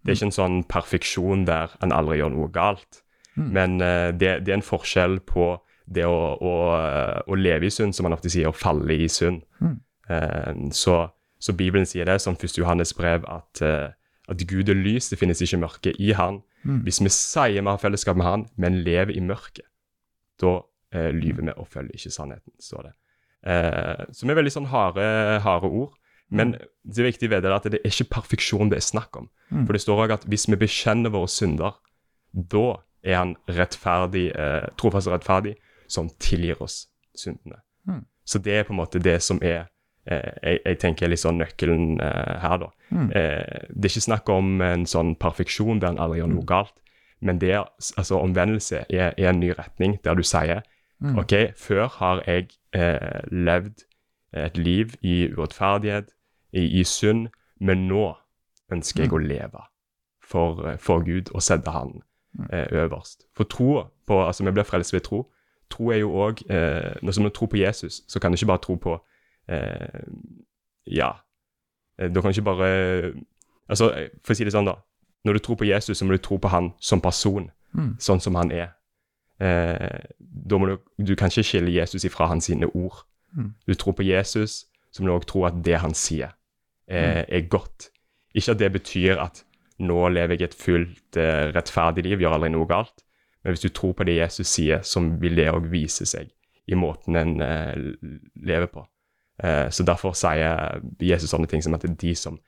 [SPEAKER 2] Det er ikke en sånn perfeksjon der en aldri gjør noe galt.
[SPEAKER 1] Mm.
[SPEAKER 2] Men eh, det, det er en forskjell på det å, å, eh, å leve i synd, som man ofte sier, å falle i synd.
[SPEAKER 1] Mm.
[SPEAKER 2] Eh, så, så Bibelen sier det, som 1. Johannes brev, at, eh, at Gud er lys, det finnes ikke mørke i Han.
[SPEAKER 1] Mm.
[SPEAKER 2] Hvis vi sier vi har fellesskap med Han, men lever i mørket, da eh, lyver vi og følger ikke sannheten, står det. Eh, som er veldig sånn harde, harde ord. Men det er viktig å vite at det er ikke perfeksjon det er snakk om.
[SPEAKER 1] Mm.
[SPEAKER 2] For det står òg at hvis vi bekjenner våre synder, da er han rettferdig, eh, trofast og rettferdig, som tilgir oss syndene.
[SPEAKER 1] Mm.
[SPEAKER 2] Så det er på en måte det som er eh, jeg, jeg tenker litt sånn nøkkelen eh, her, da.
[SPEAKER 1] Mm.
[SPEAKER 2] Eh, det er ikke snakk om en sånn perfeksjon der en aldri gjør noe galt, men det er, altså omvendelse er, er en ny retning der du sier
[SPEAKER 1] Mm.
[SPEAKER 2] OK, før har jeg eh, levd et liv i urettferdighet, i, i synd, men nå ønsker jeg å leve for, eh, for Gud og sette Han eh, øverst. For tro på Altså, vi blir frelst ved tro. Tro er jo òg eh, Når du tror på Jesus, så kan du ikke bare tro på eh, Ja. Eh, Da kan du ikke bare Altså, for å si det sånn, da. Når du tror på Jesus, så må du tro på han som person.
[SPEAKER 1] Mm.
[SPEAKER 2] sånn som han er. Eh, da må du, du kan ikke skille Jesus ifra hans sine ord.
[SPEAKER 1] Mm.
[SPEAKER 2] Du tror på Jesus, så må du også tro at det han sier, er, er godt. Ikke at det betyr at nå lever jeg et fullt eh, rettferdig liv, gjør aldri noe galt. Men hvis du tror på det Jesus sier, så vil det òg vise seg i måten en eh, lever på. Eh, så derfor sier Jesus sånne ting som at de som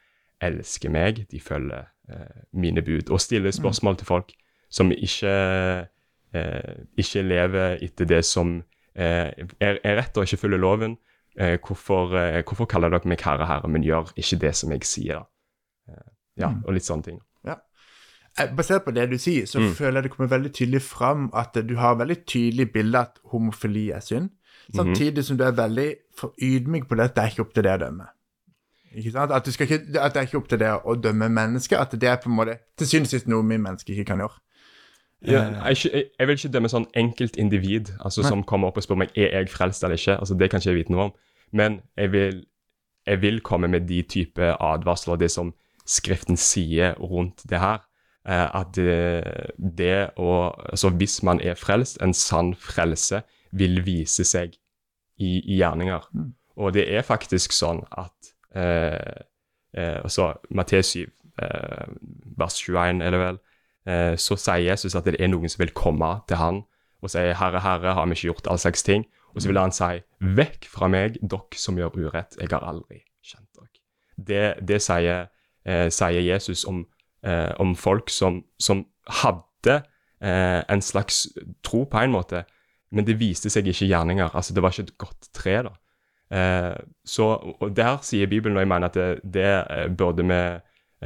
[SPEAKER 2] elsker meg, de følger eh, mine bud. Og stiller spørsmål til folk som ikke, ikke lever etter det som er, er rett og ikke følger loven. Hvorfor, hvorfor kaller dere meg herre, herre, men gjør ikke det som jeg sier? da? Ja, og litt sånne ting.
[SPEAKER 1] Eh, Basert på det du sier, så
[SPEAKER 2] Mm.
[SPEAKER 1] føler jeg det kommer veldig tydelig fram at du har veldig tydelig bilde at homofili er synd, samtidig som du er veldig for ydmyk på det at det er ikke opp til det å dømme. Ikke sant? At, ikke, at det er ikke opp til det å dømme mennesker, at det er på en måte til syvende og sist noe vi mennesker ikke kan gjøre.
[SPEAKER 2] Ja, er jeg, jeg vil ikke dømme sånn enkeltindivid altså,
[SPEAKER 1] Nei.
[SPEAKER 2] som kommer opp og spør meg er jeg frelst eller ikke. altså Det kan ikke jeg vite noe om. Men jeg vil, jeg vil komme med de type advarsler, det som Skriften sier rundt det her. Eh, at det, det å Altså hvis man er frelst, en sann frelse vil vise seg i, i gjerninger.
[SPEAKER 1] Mm.
[SPEAKER 2] Og det er faktisk sånn at eh, eh, altså Matteus 7, eh, vers 21 er det vel, eh, så sier Jesus at det er noen som vil komme til han og si 'Herre, Herre, har vi ikke gjort all slags ting?' Og så vil han si 'Vekk fra meg, dere som gjør urett. Jeg har aldri kjent dere'. Det, det sier, eh, sier Jesus om, eh, om folk som, som hadde eh, en slags tro på en måte, men det viste seg ikke i gjerninger. Altså, det var ikke et godt tre, da. Eh, så, og der sier Bibelen, og jeg mener at det, det eh, burde vi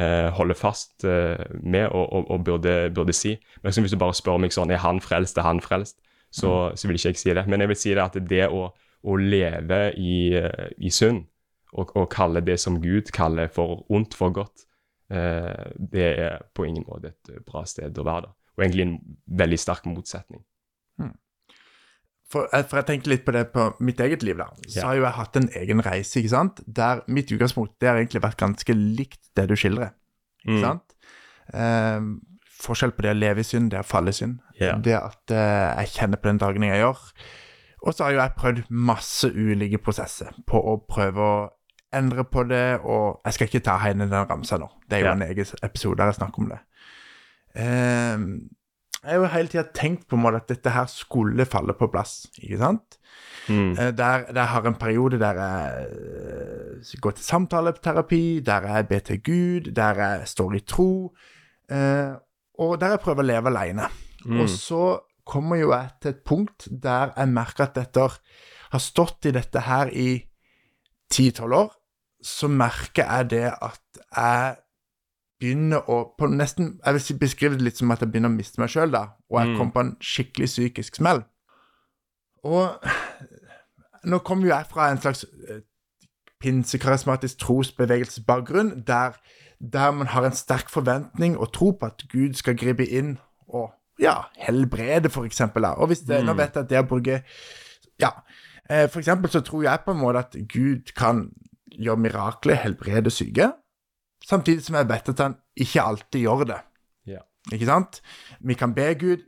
[SPEAKER 2] eh, holde fast eh, med og, og, og burde, burde si. Men liksom hvis du bare spør meg sånn, er han frelst, er han frelst, så, så vil ikke jeg si det. Men jeg vil si det at det å, å leve i, i synd, og, og kalle det som Gud kaller for ondt for godt, det er på ingen måte et bra sted å være da. Og egentlig en veldig sterk motsetning.
[SPEAKER 1] For, eh, for jeg tenker litt på det på mitt eget liv, da. Så
[SPEAKER 2] Ja.
[SPEAKER 1] har jo jeg hatt en egen reise, ikke sant. Der mitt utgangspunkt det har egentlig vært ganske likt det du skildrer. Ikke
[SPEAKER 2] Mm.
[SPEAKER 1] sant? Eh, forskjell på det å leve i synd, det å falle i synd.
[SPEAKER 2] Yeah.
[SPEAKER 1] Det at eh, jeg kjenner på den dagen jeg gjør. Og så har jo jeg prøvd masse ulike prosesser på å prøve å endre på det, og jeg skal ikke ta hele den ramsa nå. Det er jo
[SPEAKER 2] Ja.
[SPEAKER 1] en egen episode der jeg snakker om det. Eh, jeg har jo hele tida tenkt på en måte at dette her skulle falle på plass, ikke sant?
[SPEAKER 2] Mm.
[SPEAKER 1] Eh, Der, der har en periode der jeg eh, går til samtaleterapi, der jeg ber til Gud, der jeg står i tro, uh, og der jeg prøver å leve alene.
[SPEAKER 2] Mm.
[SPEAKER 1] Og så kommer jo jeg til et punkt der jeg merker at dette har stått i dette her i 10-12 år, så merker jeg det at jeg begynner å på nesten, Jeg vil beskrive det litt som at jeg begynner å miste meg sjøl, da. Og jeg
[SPEAKER 2] Mm.
[SPEAKER 1] kom på en skikkelig psykisk smell. Og nå kommer jo jeg fra en slags eh, pinsekarismatisk trosbevegelsesbakgrunn, der, der man har en sterk forventning og tro på at Gud skal gripe inn og ja, helbrede, for eksempel. Da. Og hvis det, nå vet jeg at det å bruke Ja, eh, for eksempel så tror jeg på en måte at Gud kan gjøre mirakler, helbrede syke, samtidig som jeg vet at han ikke alltid gjør det.
[SPEAKER 2] Ja.
[SPEAKER 1] Ikke sant? Vi kan be Gud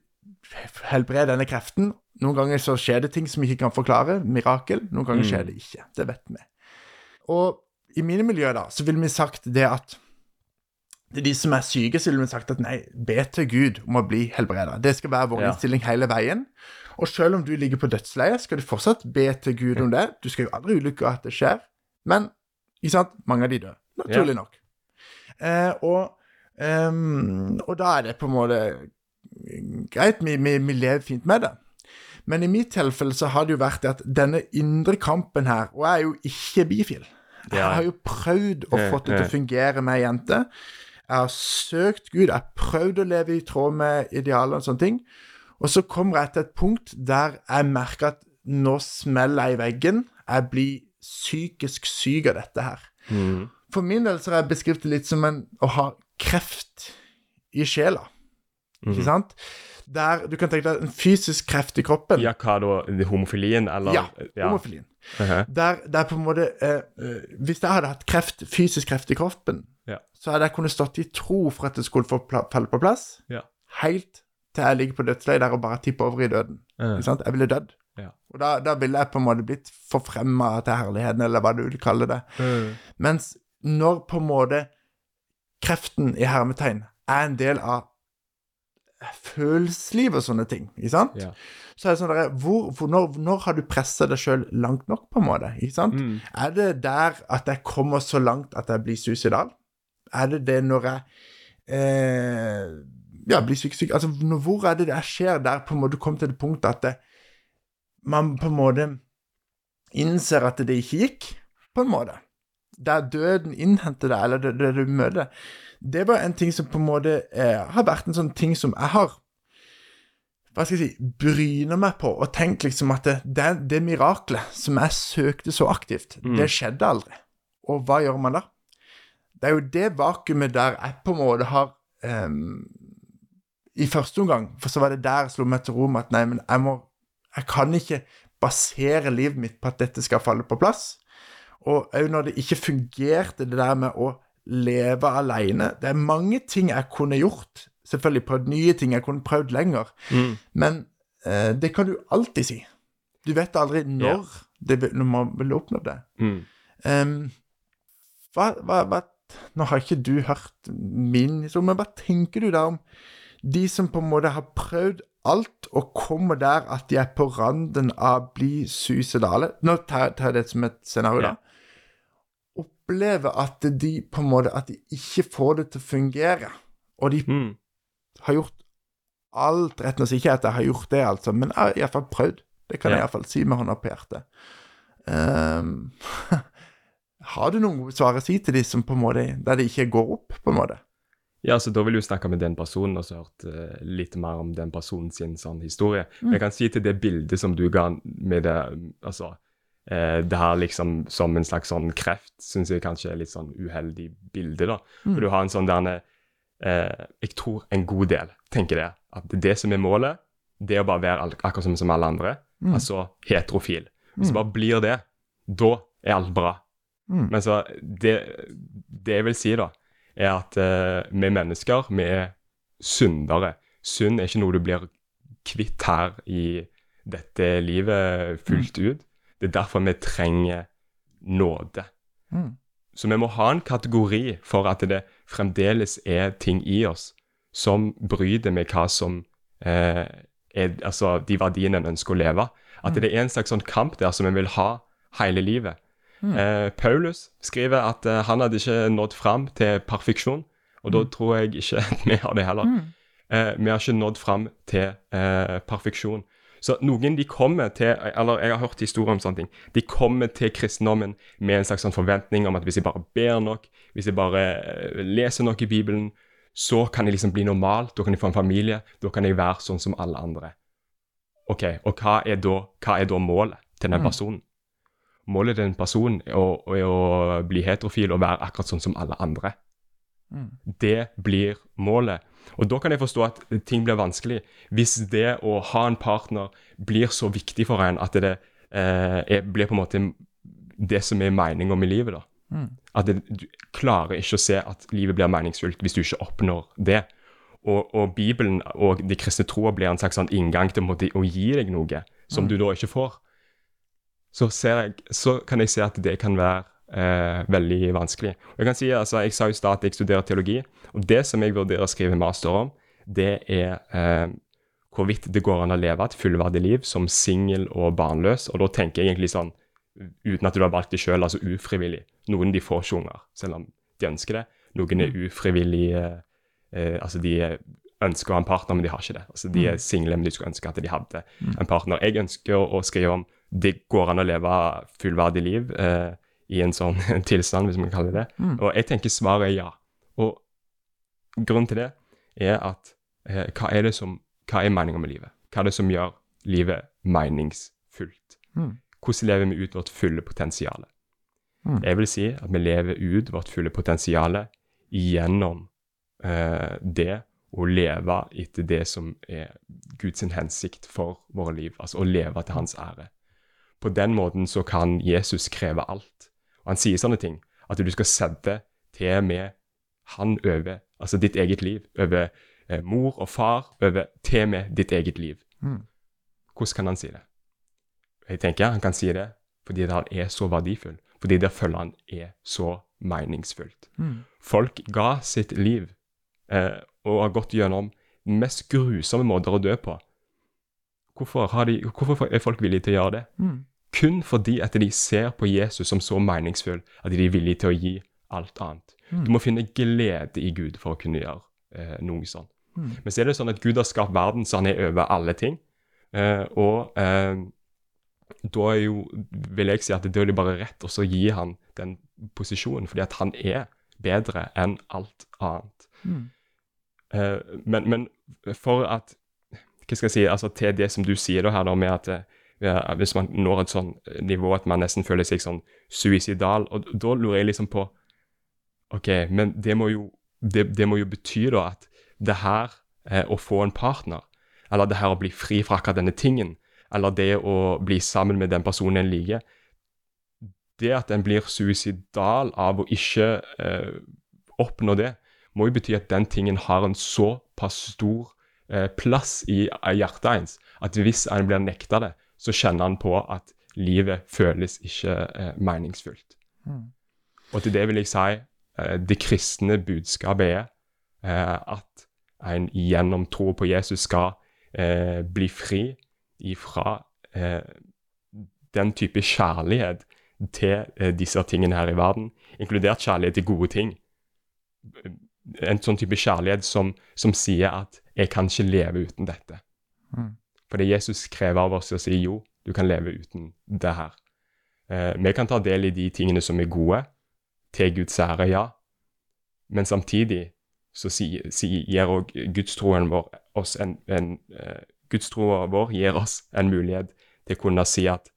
[SPEAKER 1] helbrede denne kreften. Noen ganger så skjer det ting som vi ikke kan forklare, mirakel. Noen ganger skjer det ikke. Det vet vi. Og i mine miljøer da, så ville vi sagt det at det er de som er syke, så ville vi sagt at nei, be til Gud om å bli helbreda. Det skal være vår
[SPEAKER 2] Ja.
[SPEAKER 1] innstilling hele veien. Og selv om du ligger på dødsleiet, skal du fortsatt be til Gud om det. Du skal jo aldri ulykke at det skjer. Men ikke sant, mange av de dør. Naturlig nok. Eh, og, um, og da er det på en måte greit, vi, vi, vi lever fint med det. Men i mitt tilfelle så har det jo vært det at denne indre kampen her Og jeg er jo ikke bifil. Jeg har jo prøvd å få det til å fungere med ei jente. Jeg har søkt Gud, jeg har prøvd å leve i tråd med idealer og sånne ting. Og så kommer jeg til et punkt der jeg merker at nå smeller jeg i veggen. Jeg blir psykisk syk av dette her.
[SPEAKER 2] Mm.
[SPEAKER 1] For min del så har jeg beskrevet det litt som en, å ha kreft i sjela.
[SPEAKER 2] Mm.
[SPEAKER 1] Ikke sant? Der du kan tenke deg en fysisk kreft i kroppen.
[SPEAKER 2] Ja, hva da? Homofilien, eller?
[SPEAKER 1] Ja, homofilien.
[SPEAKER 2] Mhm.
[SPEAKER 1] Der, der på en måte eh, Hvis jeg hadde hatt kreft, fysisk kreft i kroppen,
[SPEAKER 2] Ja.
[SPEAKER 1] så hadde jeg kunnet stått i tro for at det skulle falle på plass.
[SPEAKER 2] Ja.
[SPEAKER 1] Helt til jeg ligger på dødsleiet der og bare tipper over i døden.
[SPEAKER 2] Ja.
[SPEAKER 1] Ikke sant? Jeg ville dødd. Og da, da ville jeg på en måte blitt forfremma til herligheten, eller hva du vil kalle det. Mens når på en måte kreften i hermetegn er en del av følelseslivet og sånne ting, ikke sant?
[SPEAKER 2] Ja.
[SPEAKER 1] Så er det sånn der, hvor, hvor, når, når har du pressa deg sjøl langt nok, på en måte? ikke sant?
[SPEAKER 2] Mm.
[SPEAKER 1] Er det der at jeg kommer så langt at jeg blir suicidal? Er det det når jeg eh, ja, blir syk, syk? Altså, når, hvor er det det skjer der på en måte du kommer til det punktet at det, man på en måte innser at det ikke gikk, på en måte? Der døden innhenter deg, eller det, det du møter. Det var en ting som på en måte eh, har vært en sånn ting som jeg har hva skal jeg si, bryner meg på og tenkt liksom at det, det, det miraklet som jeg søkte så aktivt,
[SPEAKER 2] Mm.
[SPEAKER 1] det skjedde aldri. Og hva gjør man da? Det er jo det vakuumet der jeg på en måte har ehm, I første omgang, for så var det der jeg slo meg til ro med at nei, men jeg må Jeg kan ikke basere livet mitt på at dette skal falle på plass. Og òg når det ikke fungerte, det der med å leve alene Det er mange ting jeg kunne gjort. Selvfølgelig prøvd nye ting, jeg kunne prøvd lenger.
[SPEAKER 2] Mm.
[SPEAKER 1] Men eh, det kan du alltid si. Du vet aldri når, det, når man vil oppnå det.
[SPEAKER 2] Mm.
[SPEAKER 1] Um, hva, hva, hva Nå har ikke du hørt min historie, men hva tenker du da om de som på en måte har prøvd alt og kommer der at de er på randen av å bli suicidale? Nå tar tar jeg det som et scenario,
[SPEAKER 2] Ja.
[SPEAKER 1] da. Opplever at de på en måte At de ikke får det til å fungere. Og de
[SPEAKER 2] Mm.
[SPEAKER 1] har gjort alt rett og slett ikke at jeg har gjort det, altså, men jeg har iallfall prøvd. Det kan jeg
[SPEAKER 2] Ja.
[SPEAKER 1] iallfall si med hånda på hjertet. Um, har du noen svar å si til de som på en måte der det ikke går opp, på en måte?
[SPEAKER 2] Ja, så da vil du snakke med den personen og så hørt uh, litt mer om den personen sin sånn historie.
[SPEAKER 1] Mm.
[SPEAKER 2] Men jeg kan si til det bildet som du ga med det, altså, uh, det her liksom som en slags sånn kreft, synes jeg kanskje er litt sånn uheldig bilde da.
[SPEAKER 1] Mm.
[SPEAKER 2] For du har en sånn derne, uh, jeg tror en god del, tenker det, at det som er målet, det er å bare være akkurat som, som alle andre,
[SPEAKER 1] Mm.
[SPEAKER 2] altså heterofil. Hvis
[SPEAKER 1] Mm.
[SPEAKER 2] det bare blir det, da er alt bra.
[SPEAKER 1] Mm.
[SPEAKER 2] Men så det, det jeg vil si, da, er at eh, vi mennesker, vi er syndere. Synd er ikke noe du blir kvitt her i dette livet fullt ut. Det er derfor vi trenger nåde.
[SPEAKER 1] Mm.
[SPEAKER 2] Så vi må ha en kategori for at det fremdeles er ting i oss som bryter med hva som eh, er altså de verdiene en ønsker å leve. At det er en slags sånn kamp der som en vil ha hele livet.
[SPEAKER 1] Mm.
[SPEAKER 2] Eh, Paulus skriver at eh, han hadde ikke nådd fram til perfeksjon, og da tror jeg ikke at vi har det heller.
[SPEAKER 1] Mm.
[SPEAKER 2] Eh, vi har ikke nådd fram til eh, perfeksjon. Så noen de kommer til, eller jeg har hørt historier om sånne ting, de kommer til kristendommen med en slags sånn forventning om at hvis jeg bare ber nok, hvis jeg bare eh, leser nok i Bibelen, så kan jeg liksom bli normal, da kan jeg få en familie, da kan jeg være sånn som alle andre. Ok, og hva er da, hva er da målet til den
[SPEAKER 1] Mm.
[SPEAKER 2] personen? Målet til en person er å, er å bli heterofil og være akkurat sånn som alle andre.
[SPEAKER 1] Mm.
[SPEAKER 2] Det blir målet. Og da kan jeg forstå at ting blir vanskelig. Hvis det å ha en partner blir så viktig for en at det eh, blir på en måte det som er meninga med livet, da.
[SPEAKER 1] Mm.
[SPEAKER 2] At det, du klarer ikke å se at livet blir meningsfullt hvis du ikke oppnår det. Og, og Bibelen og de kristne troa blir en slags sånn inngang til å gi deg noe som
[SPEAKER 1] Mm.
[SPEAKER 2] du da ikke får. Så, ser jeg, så kan jeg se at det kan være eh, veldig vanskelig. Og Jeg kan si, altså, jeg sa jo i at jeg studerer teologi, og det som jeg vurderer å skrive master om, det er eh, hvorvidt det går an å leve et fullverdig liv som singel og barnløs. Og da tenker jeg egentlig sånn, uten at du har valgt det sjøl, altså ufrivillig. Noen de får ikke unger, selv om de ønsker det. Noen er ufrivillig eh, eh, Altså, de ønsker å ha en partner, men de har ikke det. Altså, De er single, men de skulle ønske at de hadde en partner. Jeg ønsker å, å skrive om det går an å leve fullverdig liv eh, i en sånn tilstand, hvis man kaller det det.
[SPEAKER 1] Mm.
[SPEAKER 2] Og jeg tenker svaret er ja. Og grunnen til det er at eh, hva er det som hva er meninga med livet? Hva er det som gjør livet meningsfullt?
[SPEAKER 1] Mm.
[SPEAKER 2] Hvordan lever vi ut vårt fulle potensial?
[SPEAKER 1] Mm.
[SPEAKER 2] Jeg vil si at vi lever ut vårt fulle potensial gjennom eh, det å leve etter det som er Guds hensikt for våre liv, altså å leve til hans ære. På den måten så kan Jesus kreve alt. Og han sier sånne ting, at du skal sette til med han over, altså ditt eget liv, over eh, mor og far, over til og med ditt eget liv.
[SPEAKER 1] Mm.
[SPEAKER 2] Hvordan kan han si det? Jeg tenker han kan si det fordi han er så verdifull. Fordi det å han er så meningsfullt.
[SPEAKER 1] Mm.
[SPEAKER 2] Folk ga sitt liv eh, og har gått gjennom den mest grusomme måter å dø på. Hvorfor, har de, hvorfor er folk villige til å gjøre det?
[SPEAKER 1] Mm.
[SPEAKER 2] Kun fordi at de ser på Jesus som så meningsfull at de er villige til å gi alt annet.
[SPEAKER 1] Mm.
[SPEAKER 2] Du må finne glede i Gud for å kunne gjøre eh, noe sånt.
[SPEAKER 1] Mm.
[SPEAKER 2] Men så er det sånn at Gud har skapt verden så han er over alle ting. Eh, og eh, da er jo, vil jeg si at det er jo bare rett å gi han den posisjonen, fordi at han er bedre enn alt annet.
[SPEAKER 1] Mm.
[SPEAKER 2] Eh, men, men for at Hva skal jeg si? altså Til det som du sier da her da med at eh, hvis man når et sånn nivå at man nesten føler seg sånn suicidal, og da lurer jeg liksom på OK, men det må jo, det, det må jo bety da at det her eh, å få en partner, eller det her å bli fri fra akkurat denne tingen, eller det å bli sammen med den personen en liker Det at en blir suicidal av å ikke eh, oppnå det, må jo bety at den tingen har en såpass stor eh, plass i, i hjertet ens at hvis en blir nekta det, så kjenner han på at livet føles ikke eh, meningsfullt.
[SPEAKER 1] Mm.
[SPEAKER 2] Og til det vil jeg si eh, det kristne budskapet er eh, at en gjennom tro på Jesus skal eh, bli fri ifra eh, den type kjærlighet til eh, disse tingene her i verden, inkludert kjærlighet til gode ting. En sånn type kjærlighet som, som sier at 'jeg kan ikke leve uten dette'.
[SPEAKER 1] Mm.
[SPEAKER 2] Fordi Jesus krever av oss å si 'jo, du kan leve uten det her'. Eh, vi kan ta del i de tingene som er gode, til Guds ære, ja. Men samtidig så si, si, gir òg gudstroen vår oss en, en eh, Gudstroa vår gir oss en mulighet til å kunne si at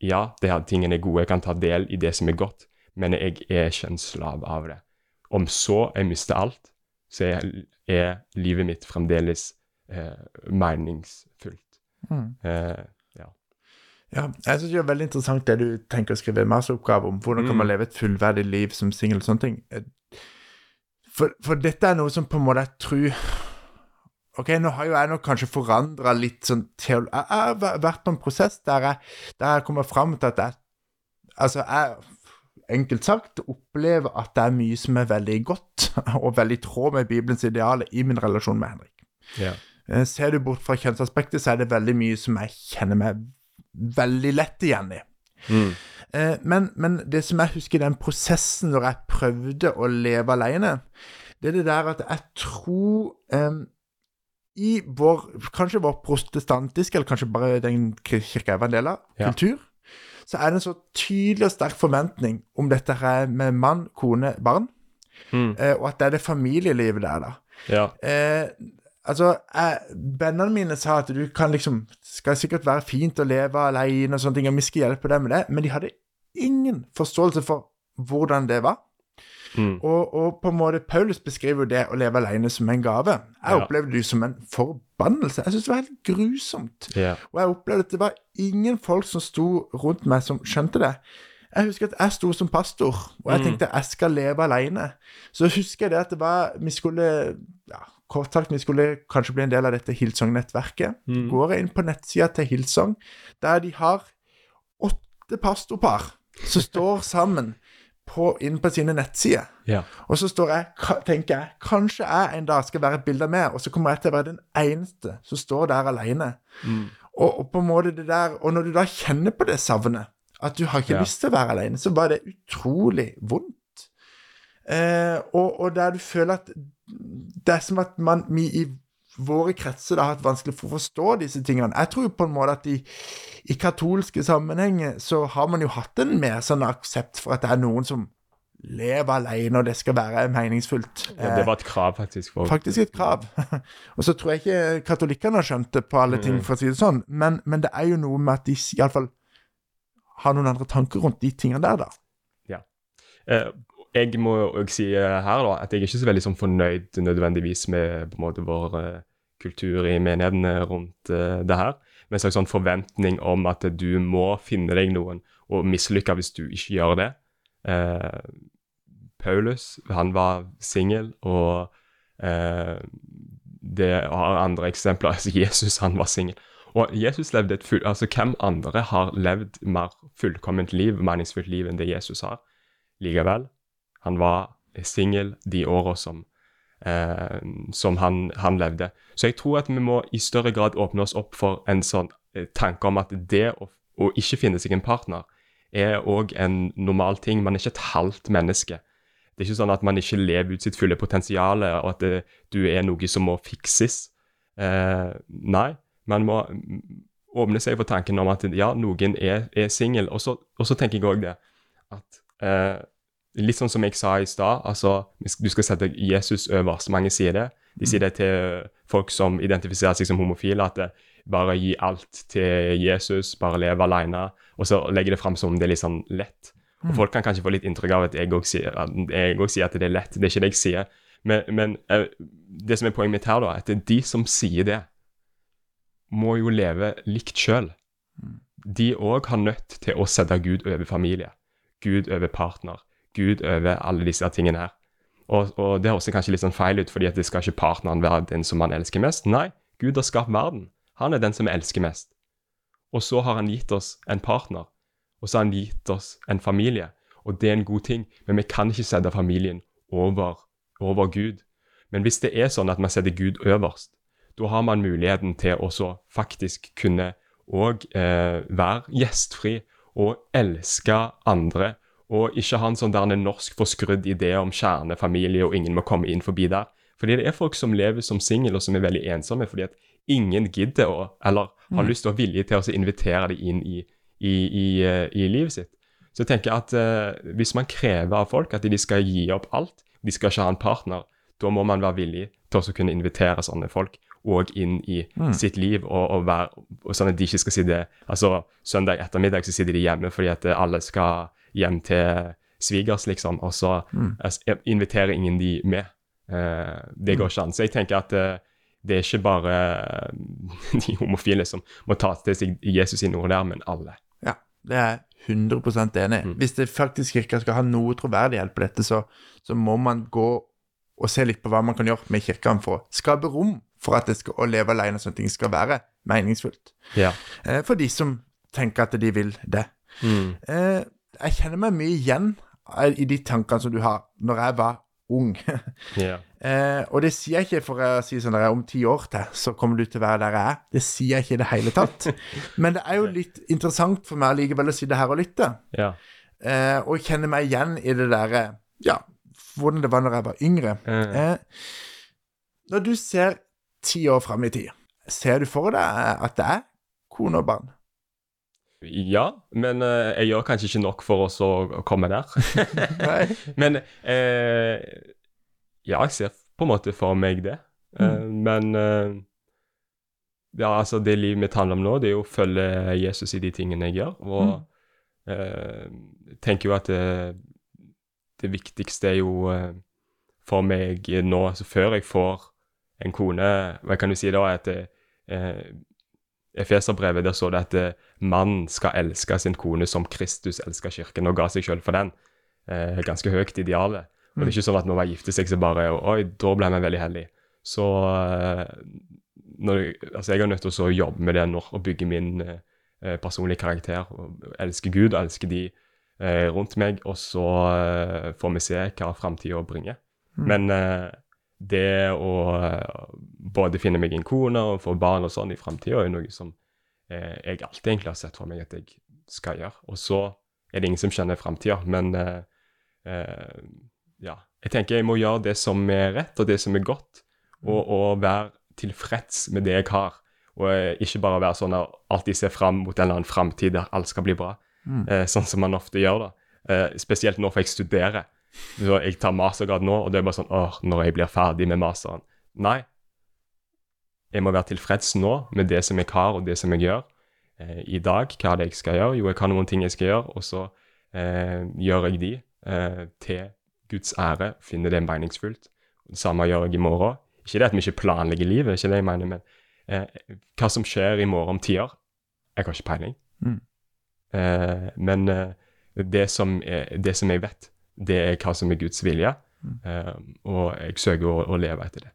[SPEAKER 2] ja, det her tingene er gode, jeg kan ta del i det som er godt, men jeg er ikke en slav av det. Om så jeg mister alt, så er, er livet mitt fremdeles meningsfullt.
[SPEAKER 1] Mm.
[SPEAKER 2] Eh,
[SPEAKER 1] Ja, jeg synes det er veldig interessant det du tenker å skrive en masteroppgave om. Hvordan kan
[SPEAKER 2] Mm.
[SPEAKER 1] man leve et fullverdig liv som singel og sånne ting. Eh, For, for dette er noe som på en måte jeg tror Ok, nå har jo jeg nok kanskje forandra litt sånn teol... Jeg har vært på en prosess der jeg, der jeg kommer fram til at jeg Altså, jeg enkelt sagt opplever at det er mye som er veldig godt, og veldig i tråd med Bibelens idealer i min relasjon med Henrik.
[SPEAKER 2] ja.
[SPEAKER 1] Eh, Ser du bort fra kjønnsaspektet, så er det veldig mye som jeg kjenner meg veldig lett igjen i.
[SPEAKER 2] Mm.
[SPEAKER 1] Eh, Men, men det som jeg husker den prosessen når jeg prøvde å leve alene, det er det der at jeg tror em, I vår, kanskje vår protestantiske, eller kanskje bare den kirka jeg var en del av,
[SPEAKER 2] Ja.
[SPEAKER 1] kultur, så er det en så tydelig og sterk forventning om dette her med mann, kone, barn,
[SPEAKER 2] Mm.
[SPEAKER 1] eh, og at det er det familielivet der, da.
[SPEAKER 2] ja.
[SPEAKER 1] Eh, altså, jeg, Vennene mine sa at du kan liksom Skal sikkert være fint å leve alene og sånne ting, og vi skal hjelpe deg med det, men de hadde ingen forståelse for hvordan det var.
[SPEAKER 2] Mm.
[SPEAKER 1] Og, og på en måte Paulus beskriver jo det å leve alene som en gave. Jeg
[SPEAKER 2] Ja.
[SPEAKER 1] opplevde det som en forbannelse. Jeg syntes det var helt grusomt.
[SPEAKER 2] Yeah.
[SPEAKER 1] Og jeg opplevde at det var ingen folk som sto rundt meg som skjønte det. Jeg husker at jeg sto som pastor, og jeg
[SPEAKER 2] Mm.
[SPEAKER 1] tenkte jeg skal leve alene. Så husker jeg det at det var Vi skulle ja, Kort sagt, vi skulle kanskje bli en del av dette Hillsong-nettverket.
[SPEAKER 2] Mm.
[SPEAKER 1] Går jeg inn på nettsida til Hillsong, der de har åtte pastorpar som står sammen på, inn på sine nettsider.
[SPEAKER 2] ja.
[SPEAKER 1] Og så står jeg, tenker jeg, kanskje jeg en dag skal være et bilde med, og så kommer jeg til å være den eneste som står der alene.
[SPEAKER 2] Mm.
[SPEAKER 1] Og, og på en måte det der, og når du da kjenner på det savnet, at du har ikke
[SPEAKER 2] Ja.
[SPEAKER 1] lyst til å være alene, så var det utrolig vondt. Eh, og, og der du føler at det er som at man vi i våre kretser har hatt vanskelig for å forstå disse tingene. Jeg tror jo på en måte at i, i katolske sammenhenger så har man jo hatt en mer sånn aksept for at det er noen som lever alene, og det skal være meningsfullt.
[SPEAKER 2] ja. Det var et krav, faktisk. For,
[SPEAKER 1] Faktisk et krav. og så tror jeg ikke katolikkene har skjønt det på alle ting,
[SPEAKER 2] Mm.
[SPEAKER 1] for å si det sånn, men, men det er jo noe med at de iallfall har noen andre tanker rundt de tingene der, da.
[SPEAKER 2] Eh, jeg må også si eh, her da, at jeg er ikke så veldig sånn fornøyd nødvendigvis med på en måte vår uh, kultur i menighetene rundt uh, det her. Med en slags sånn forventning om at du må finne deg noen, og mislykke hvis du ikke gjør det. Uh, Paulus han var singel, og det har andre eksempler. Altså, Jesus han var singel. Og Jesus levde et full, altså Hvem andre har levd mer fullkomment liv, meningsfullt liv, enn det Jesus har? Likevel, han var singel de åra som, eh, som han, han, levde. Så jeg tror at vi må i større grad åpne oss opp for en sånn eh, tanke om at det å, å ikke finne seg en partner er òg en normal ting. Man er ikke et halvt menneske. Det er ikke sånn at man ikke lever ut sitt fulle potensial, og at det, du er noe som må fikses. Eh, nei, man må åpne seg for tanken om at ja, noen er, er singel. Og, og, så tenker jeg òg det at eh, Litt sånn som jeg sa i stad, altså du skal sette Jesus øverst. Mange sier det. De sier det til folk som identifiserer seg som homofile, at det, bare gi alt til Jesus, bare leve alene. Og så legger det fram som om det er litt sånn lett. Og mm. Folk kan kanskje få litt inntrykk av at jeg òg sier, sier, at det er lett. Det er ikke det jeg sier. Men, men eh, det som er poenget mitt her, da, at det er de som sier det, må jo leve likt sjøl. Mm. De òg har nødt til å sette Gud over familie, Gud over partner, Gud over alle disse tingene her. Og, og det høres kanskje litt sånn feil ut, fordi at det skal ikke partneren være den som man elsker mest. Nei, Gud har skapt verden. Han er den som elsker mest. Og så har han gitt oss en partner, og så har han gitt oss en familie. Og det er en god ting, men vi kan ikke sette familien over, over Gud. Men hvis det er sånn at man setter Gud øverst, da har man muligheten til å faktisk kunne òg eh, være gjestfri og elske andre. Og ikke ha en sånn der en norsk forskrudd idé om kjernefamilie og ingen må komme inn forbi der. Fordi det er folk som lever som single og som er veldig ensomme fordi at ingen gidder å, eller har mm. lyst og vilje til å invitere dem inn i, i, i, eh, i, livet sitt. Så jeg tenker at uh, hvis man krever av folk at de skal gi opp alt, de skal ikke ha en partner, da må man være villig til å kunne invitere sånne folk òg inn i mm. sitt liv, og, og, være, og, sånn at de ikke skal si det Altså, søndag ettermiddag så sitter de hjemme fordi at alle skal hjem til svigers, liksom, og så mm. inviterer ingen de med. Uh, det går mm. ikke an. Så jeg tenker at uh, det er ikke bare de homofile som må ta til seg Jesus sine ord der, men alle.
[SPEAKER 1] Ja, det er 100 enig mm. Hvis det faktisk kirka skal ha noe troverdighet på dette, så, så, må man gå og se litt på hva man kan gjøre med kirkene for å skape rom for at det skal, å leve alene og sånne ting skal være meningsfullt.
[SPEAKER 2] Ja.
[SPEAKER 1] Eh, for de som tenker at de vil det.
[SPEAKER 2] Mm.
[SPEAKER 1] Eh, jeg kjenner meg mye igjen i de tankene som du har, når jeg var ung.
[SPEAKER 2] yeah.
[SPEAKER 1] eh, og det sier jeg ikke for å si sånn at om ti år til så kommer du til å være der jeg er. Det sier jeg ikke i det hele tatt. Men det er jo litt interessant for meg likevel å sitte her og lytte.
[SPEAKER 2] Yeah.
[SPEAKER 1] Eh, og kjenne meg igjen i det derre Ja, hvordan det var når jeg var yngre.
[SPEAKER 2] Mm. Eh,
[SPEAKER 1] når du ser ti år fram i tid, ser du for deg at det er kone og barn?
[SPEAKER 2] Ja, men uh, jeg gjør kanskje ikke nok for oss å komme der. men uh, Ja, jeg ser på en måte for meg det. Uh, mm. Men ja, altså det livet mitt handler om nå, det er jo å følge Jesus i de tingene jeg gjør. Og mm. tenker jo at det, det, viktigste er jo for meg nå, altså før jeg får en kone Hva kan du si da? At eh, Efeserbrevet, der står det at mannen mann skal elske sin kone som Kristus elsker kirken, og ga seg sjøl for den. Eh, ganske høyt idealet. Og det er ikke sånn at når man gifter seg, så bare Oi, da ble vi veldig heldige. Så eh, når, altså jeg er nødt til å jobbe med det nå og bygge min eh, personlige karakter. og Elske Gud og elske de eh, rundt meg, og så eh, får vi se hva framtida bringer. Mm. Men det å eh, både finne meg en kone og få barn og sånn i framtida er noe som eh, jeg alltid egentlig har sett for meg at jeg skal gjøre. Og så er det ingen som kjenner framtida, men eh, eh, ja. Jeg tenker jeg må gjøre det som er rett, og det som er godt, og, mm. og være tilfreds med det jeg har. Og eh, ikke bare være sånn at alltid se fram mot en eller annen framtid der alt skal bli bra, mm. Eh, sånn som man ofte gjør da. spesielt nå, for jeg studerer. Så jeg tar mastergrad nå, og det er bare sånn åh, når jeg blir ferdig med masteren. Nei. Jeg må være tilfreds nå med det som jeg har, og det som jeg gjør eh, i dag. Hva er det jeg skal gjøre? Jo, jeg har noen ting jeg skal gjøre, og så eh, gjør jeg de eh, til Guds ære. Finner det meningsfullt. Det samme gjør jeg i morgen. Ikke det at vi ikke planlegger livet, ikke det jeg mener, men eh, hva som skjer i morgen om tider, jeg har ikke peiling.
[SPEAKER 1] Mm.
[SPEAKER 2] Eh, men eh, det som, det som jeg vet, det er hva som er Guds vilje. Eh, og jeg søker å, å leve etter det.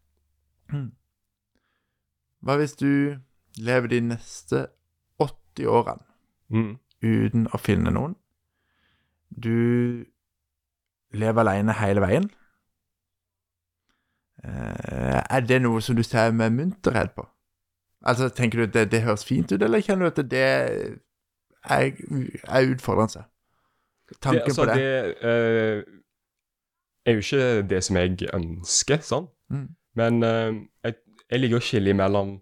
[SPEAKER 1] Hva hvis du lever de neste 80 årene
[SPEAKER 2] Mm.
[SPEAKER 1] uten å finne noen? Du lever alene hele veien. Eh, er det noe som du ser med munterhet på? Altså, Tenker du at det, det høres fint ut, eller kjenner du at det er, er utfordrende? Tanken
[SPEAKER 2] det, altså,
[SPEAKER 1] på det?
[SPEAKER 2] det uh, er jo ikke det som jeg ønsker, sånn.
[SPEAKER 1] Mm.
[SPEAKER 2] Men uh, jeg, jeg liker å skille mellom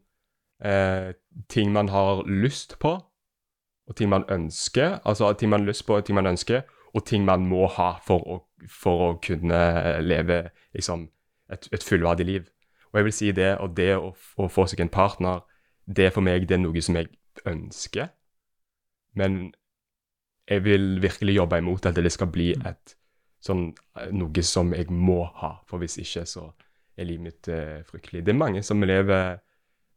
[SPEAKER 2] uh, ting man har lyst på, og ting man ønsker. Altså ting man har lyst på, og ting man ønsker, og ting man må ha for å, for å kunne leve liksom, et, et fullverdig liv. Og jeg vil si det, og det å, å få seg en partner, det for meg det er noe som jeg ønsker. Men jeg vil virkelig jobbe imot at det skal bli et sånn eh, noe som jeg må ha, for hvis ikke så er livet mitt uh, fryktelig. Det er mange som lever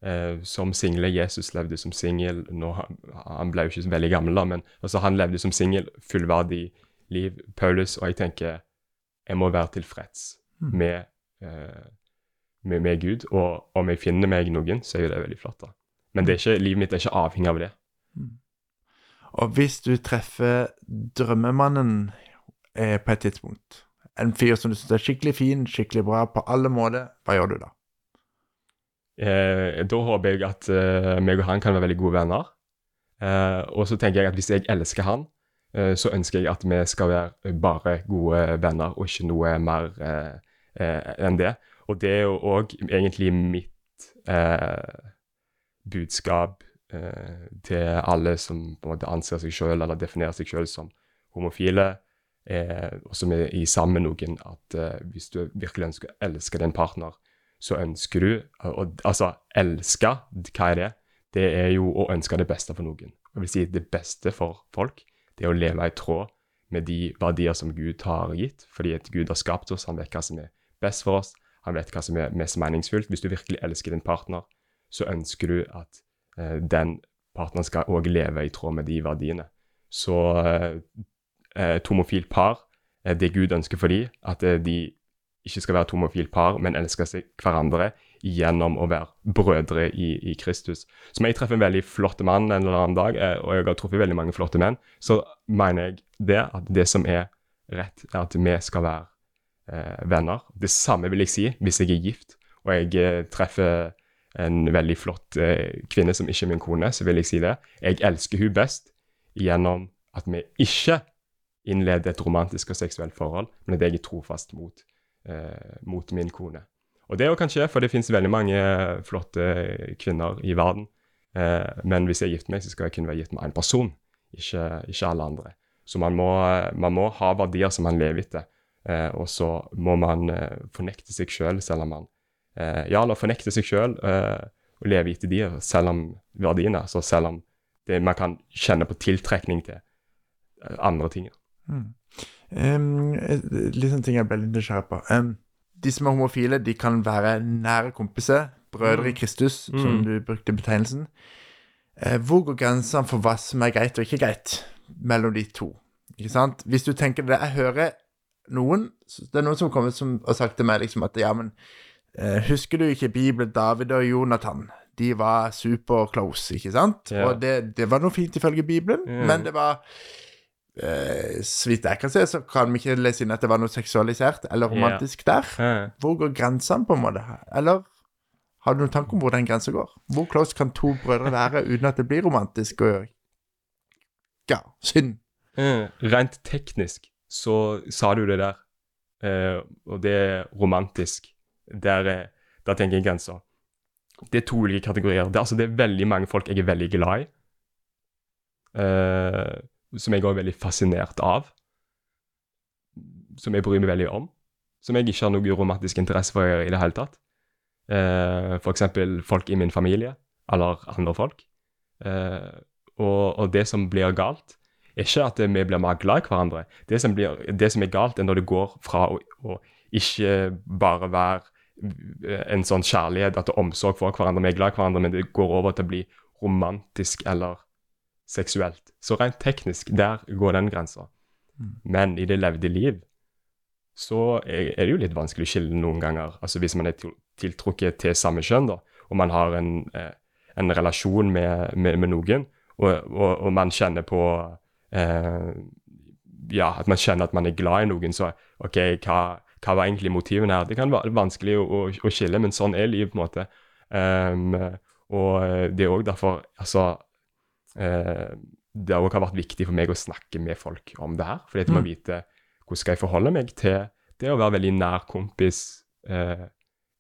[SPEAKER 2] uh, som single. Jesus levde som singel. Han, han ble jo ikke veldig gammel, da, men altså, han levde som singel, fullverdig liv. Paulus, og jeg tenker jeg må være tilfreds
[SPEAKER 1] Mm.
[SPEAKER 2] med, uh, med, med Gud. Og om jeg finner meg noen, så er jo det veldig flott. da. Men det er ikke, livet mitt er ikke avhengig av det.
[SPEAKER 1] Og hvis du treffer drømmemannen eh, på et tidspunkt, en fyr som du syns er skikkelig fin, skikkelig bra på alle måter, hva gjør du da?
[SPEAKER 2] Eh, da håper jeg at eh, meg og han kan være veldig gode venner. Eh, og så tenker jeg at hvis jeg elsker han, eh, så ønsker jeg at vi skal være bare gode venner, og ikke noe mer eh, eh, enn det. Og det er jo òg egentlig mitt budskap til alle som på en måte anser seg sjøl eller definerer seg sjøl som homofile, eh, og som er i sammen med noen, at eh, hvis du virkelig ønsker å elske din partner, så ønsker du å Altså, elske, hva er det? Det er jo å ønske det beste for noen. Jeg vil si det beste for folk, det er å leve i tråd med de verdier som Gud har gitt, fordi at Gud har skapt oss, han vet hva som er best for oss, han vet hva som er mest meningsfullt. Hvis du virkelig elsker din partner, så ønsker du at eh, den partneren skal òg leve i tråd med de verdiene. Så eh, et homofilt par, eh, det Gud ønsker for dem, at eh, de ikke skal være et homofilt par, men elske seg hverandre gjennom å være brødre i, i Kristus. Så når jeg treffer en veldig flott mann en eller annen dag, eh, og jeg har truffet veldig mange flotte menn, så mener jeg det at det som er rett, er at vi skal være eh, venner. Det samme vil jeg si hvis jeg er gift, og jeg eh, treffer en veldig flott eh, kvinne som ikke er min kone, så vil jeg si det. Jeg elsker hun best gjennom at vi ikke innleder et romantisk og seksuelt forhold, men at jeg er trofast mot, eh, mot min kone. Og det kan skje, for det finnes veldig mange eh, flotte kvinner i verden. Eh, men hvis jeg gifter meg, så skal jeg kun være gift med én person, ikke, ikke alle andre. Så man må, man må ha verdier som man lever etter. Eh, og så må man eh, fornekte seg sjøl, selv, selv om man eh, Ja, eller fornekte seg sjøl eh, og leve etter de, selv om verdiene. Så selv om det, man kan kjenne på tiltrekning til eh, andre ting.
[SPEAKER 1] Um, litt sånn ting jeg ble litt nysgjerrig på. Um, de som er homofile, de kan være nære kompiser, brødre i Kristus, som
[SPEAKER 2] Mm.
[SPEAKER 1] du brukte betegnelsen. Uh, hvor går grensene for hva som er greit og ikke greit mellom de to? Ikke sant? Hvis du tenker det Jeg hører noen Det er noen som har kommet som, og sagt til meg liksom at ja, men Husker du ikke Bibelen, David og Jonathan? De var super close, ikke sant?
[SPEAKER 2] Ja.
[SPEAKER 1] Og det, det var noe fint ifølge Bibelen,
[SPEAKER 2] Mm.
[SPEAKER 1] men det var eh, Så vidt jeg kan se, så kan vi ikke lese inn at det var noe seksualisert eller romantisk der.
[SPEAKER 2] Eh,
[SPEAKER 1] Hvor går grensene, på en måte? Eller har du noen tanke om hvor den grensa går? Hvor close kan to brødre være uten at det blir romantisk og ja, synd?
[SPEAKER 2] eh, rent teknisk så sa du det der, eh, og det er romantisk. Der, er- der tenker jeg grenser. Det er to ulike kategorier. Det, altså, det er veldig mange folk jeg er veldig glad i. Uh, som jeg også er veldig fascinert av. Som jeg bryr meg veldig om. Som jeg ikke har noe romantisk interesse for i det hele tatt. Uh, for eksempel folk i min familie, eller andre folk. Uh, og, og det som blir galt, er ikke at vi blir mer glad i hverandre. Det som, blir, det som er galt, er når det går fra å, å ikke bare være en sånn kjærlighet, at det er omsorg for hverandre, vi er glad i hverandre, men det går over til å bli romantisk eller seksuelt. Så rent teknisk, der går den grensa. Men i det levde liv, så er er det jo litt vanskelig å skille noen ganger. Altså hvis man er tiltrukket til samme kjønn, da, og man har en, eh, en relasjon med, med, med noen, og, og, og man kjenner på eh, Ja, at man kjenner at man er glad i noen, så OK, hva, hva var egentlig motivene her? Det kan være vanskelig å, å, å skille, men sånn er livet, på en måte. Um, og det er òg derfor Altså uh, Det òg har vært viktig for meg å snakke med folk om det her. Fordi at jeg må
[SPEAKER 1] Mm.
[SPEAKER 2] vite hvordan skal jeg forholde meg til det å være veldig nær kompis. uh,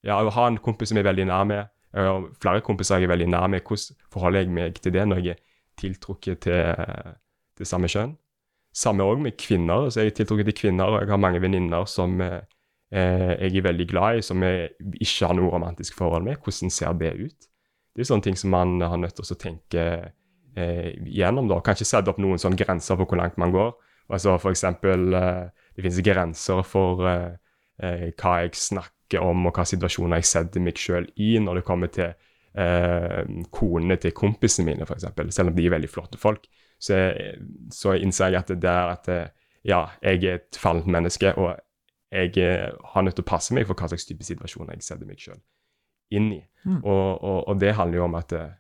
[SPEAKER 2] ja, å ha en kompis som jeg er veldig nær med, og flere kompiser jeg er veldig nær med. Hvordan forholder jeg meg til det når jeg er tiltrukket til, det samme kjønn? Samme òg med kvinner. så Jeg er tiltrukket til kvinner, og jeg har mange venninner som eh, eh, jeg er veldig glad i, som jeg ikke har noe romantisk forhold med. Hvordan ser det ut? Det er sånne ting som man har nødt til å tenke eh, gjennom. da. Kanskje sette opp noen sånne grenser for hvor langt man går. Altså for eksempel, eh, Det finnes grenser for eh, eh, hva jeg snakker om, og hva situasjoner jeg setter meg sjøl i når det kommer til konene til kompisene mine, f.eks. Selv om de er veldig flotte folk, så, så innser jeg at det er at eh, ja, jeg er et fallent menneske, og jeg eh, har nødt til å passe meg for hva slags type situasjoner jeg setter meg sjøl inn i.
[SPEAKER 1] Mm.
[SPEAKER 2] Og, og, og det handler jo om at eh,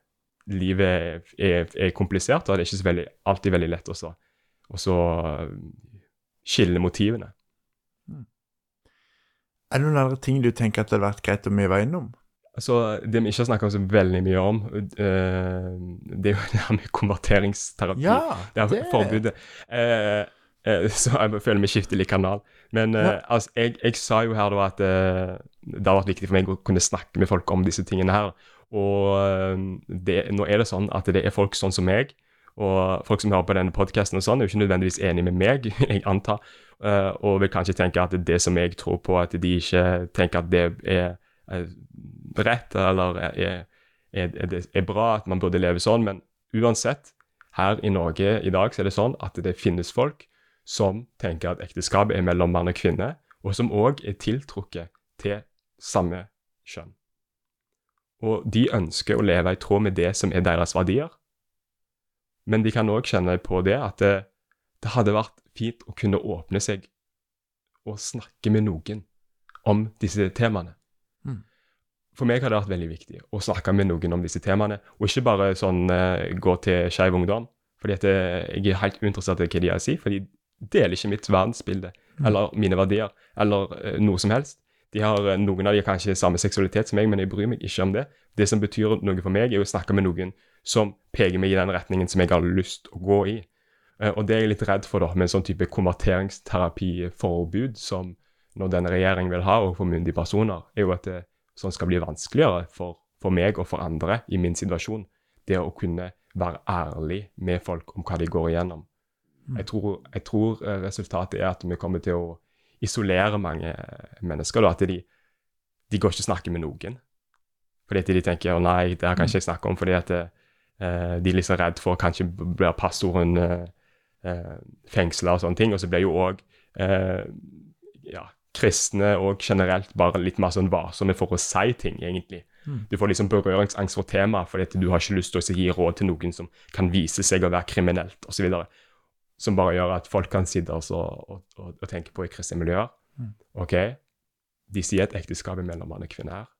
[SPEAKER 2] livet er, er, er komplisert, og det er ikke veldig, alltid veldig lett å så, skille motivene.
[SPEAKER 1] Er det noen andre ting du tenker at det hadde vært greit å var innom?
[SPEAKER 2] Altså, Det vi ikke har snakka så veldig mye om, eh, det er jo det her med konverteringsterapi. det er forbudet. Eh, eh, så jeg føler vi skifter litt kanal. Men
[SPEAKER 1] Ja.
[SPEAKER 2] altså, jeg, jeg sa jo her da at det har vært viktig for meg å kunne snakke med folk om disse tingene her. Og det, nå er det sånn at det er folk sånn som meg, og folk som hører på denne podkasten og sånn, er jo ikke nødvendigvis enig med meg, jeg antar, og vil kanskje tenke at det som jeg tror på, at de ikke tenker at det er rett, eller er, er, er, det er bra at man burde leve sånn, men uansett, her i Norge i dag så er det sånn at det finnes folk som tenker at ekteskapet er mellom mann og kvinne, og som òg er tiltrukket til samme kjønn. Og de ønsker å leve i tråd med det som er deres verdier, men de kan òg kjenne på det at det, det hadde vært fint å kunne åpne seg og snakke med noen om disse temaene. For meg har det vært veldig viktig å snakke med noen om disse temaene, og ikke bare sånn eh, gå til Skeiv Ungdom. fordi at eh, jeg er helt uinteressert i hva de har å si, for de deler ikke mitt verdensbilde
[SPEAKER 1] Mm.
[SPEAKER 2] eller mine verdier eller eh, noe som helst. De har, Noen av de har kanskje samme seksualitet som meg, men jeg bryr meg ikke om det. Det som betyr noe for meg, er å snakke med noen som peker meg i den retningen som jeg har lyst å gå i. Og det er jeg litt redd for da, med en sånn type konverteringsterapiforbud som når denne regjeringen vil ha overfor myndige personer, er jo at det sånn skal bli vanskeligere for, for meg og for andre i min situasjon. Det å kunne være ærlig med folk om hva de går igjennom. Jeg tror, jeg tror eh, resultatet er at vi kommer til å isolere mange eh, mennesker. Da, at de, de går ikke og snakker med noen. Fordi at de tenker å nei, det her kan ikke jeg snakke om, fordi at eh, de er så redd for kanskje blir passordene eh, fengsla og sånne ting. Og så blir jo òg eh, ja, kristne og generelt bare litt mer sånn varsomme for å si ting, egentlig.
[SPEAKER 1] Mm.
[SPEAKER 2] Du får liksom berøringsangst for temaet, fordi at du har ikke lyst til å gi råd til noen som kan vise seg å være kriminelt, osv. Som bare gjør at folk kan sitte og, og, og, og tenke på i kristne miljøer.
[SPEAKER 1] Mm.
[SPEAKER 2] OK, de sier at ekteskapet mellom mann og kvinne her.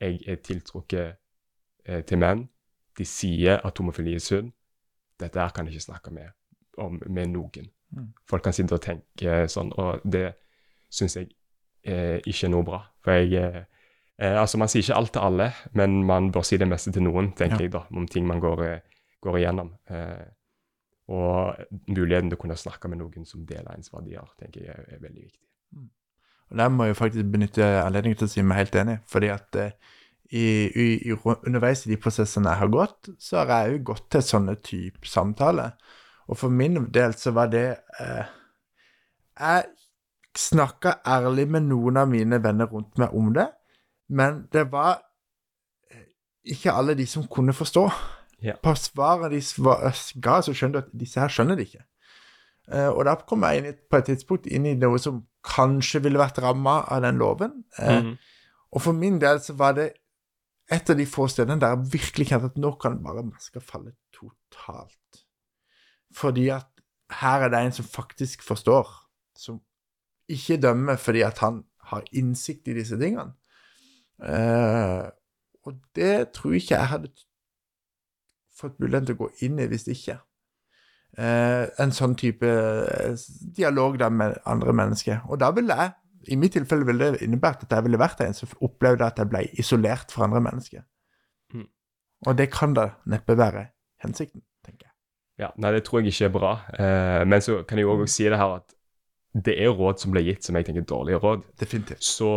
[SPEAKER 2] Jeg er tiltrukket eh, til menn. De sier at homofili er synd. Dette her kan jeg ikke snakke med, om, med noen.
[SPEAKER 1] Mm.
[SPEAKER 2] Folk kan sitte og tenke sånn, og det syns jeg eh, ikke er noe bra. For jeg eh, eh, Altså, man sier ikke alt til alle, men man bør si det meste til noen, tenker
[SPEAKER 1] Ja.
[SPEAKER 2] jeg, da, om ting man går, eh, går igjennom. Eh, og muligheten til å kunne snakke med noen som deler ens verdier, tenker jeg er, er veldig viktig.
[SPEAKER 1] Og Der må jeg faktisk benytte anledningen til å si meg helt enig, fordi at eh, i, i, underveis i de prosessene jeg har gått, så har jeg jo gått til sånne type samtaler. Og for min del så var det eh, Jeg snakka ærlig med noen av mine venner rundt meg om det, men det var eh, ikke alle de som kunne forstå.
[SPEAKER 2] Ja.
[SPEAKER 1] På svaret de ga, så skjønte du at disse her skjønner det ikke. Eh, og da kom jeg inn på et tidspunkt inn i noe som kanskje ville vært ramma av den loven. Mm
[SPEAKER 2] -hmm.
[SPEAKER 1] Og for min del så var det et av de få stedene der jeg virkelig kjente at nå kan bare maska falle totalt. Fordi at her er det en som faktisk forstår, som ikke dømme fordi at han har innsikt i disse tingene. Eh, og det tror jeg ikke jeg hadde fått muligheten til å gå inn i hvis ikke. Eh, en sånn type eh, dialog da med andre mennesker. Og da ville jeg, i mitt tilfelle ville det innebært at jeg ville vært en som opplevde at jeg ble isolert fra andre mennesker.
[SPEAKER 2] Mm.
[SPEAKER 1] Og det kan da neppe være hensikten, tenker jeg.
[SPEAKER 2] Ja, Nei, det tror jeg ikke er bra. Eh, men så kan jeg òg si det her at det er råd som blir gitt som jeg tenker er dårlige råd.
[SPEAKER 1] Definitivt.
[SPEAKER 2] Så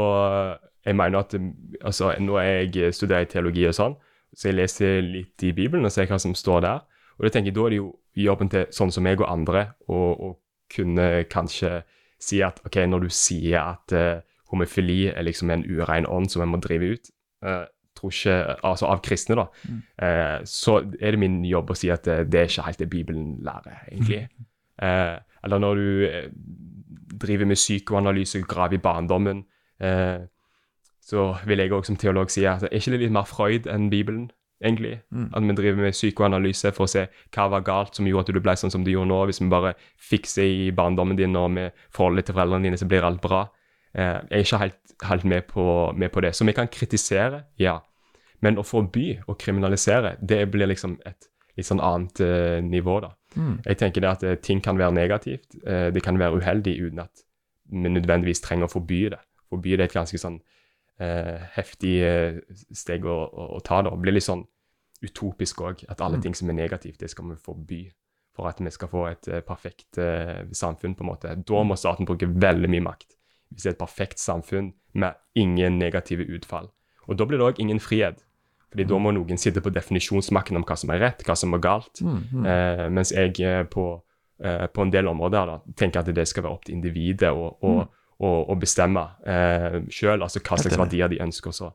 [SPEAKER 2] jeg mener at altså, Nå er jeg studerer jeg teologi og sånn, så jeg leser litt i Bibelen og ser hva som står der. Og da tenker jeg, Da er det jo jobben til sånn som meg og andre å kunne kanskje si at ok, når du sier at uh, homofili er liksom en urein ånd som en må drive ut, uh, tror ikke, altså av kristne, da, mm. uh, så er det min jobb å si at det, det er ikke helt det Bibelen lærer, egentlig. eller når du driver med psykoanalyse, graver i barndommen, så vil jeg òg som teolog si at er ikke det litt mer Freud enn Bibelen? egentlig. Mm. At vi driver med psykoanalyse for å se hva var galt som gjorde at du ble sånn som du gjorde nå. Hvis vi bare fikser i barndommen din og med forholdet til foreldrene dine, så blir alt bra. Eh, jeg er ikke helt, helt med, på, med, på, det. Så vi kan kritisere, ja. Men å forby og kriminalisere, det blir liksom et litt sånn annet eh, nivå, da. Mm. Jeg tenker det at uh, ting kan være negativt. Uh, det kan være uheldig uten at vi nødvendigvis trenger å forby det. Forby det er et ganske sånn eh, heftig eh, steg å, å, å, ta. da. Det blir litt sånn utopisk òg, at alle mm. ting som er negativt, det skal vi forby for at vi skal få et perfekt uh, samfunn. på en måte. Da må staten bruke veldig mye makt. Hvis det er et perfekt samfunn med ingen negative utfall. Og da blir det òg ingen frihet. Fordi mm. da må noen sitte på definisjonsmakten om hva som er rett, hva som er galt. Mm, mm. Eh, mens jeg på, på, en del områder da, tenker at det skal være opp til individet å, mm å, å bestemme eh, sjøl altså hva slags verdier de ønsker å,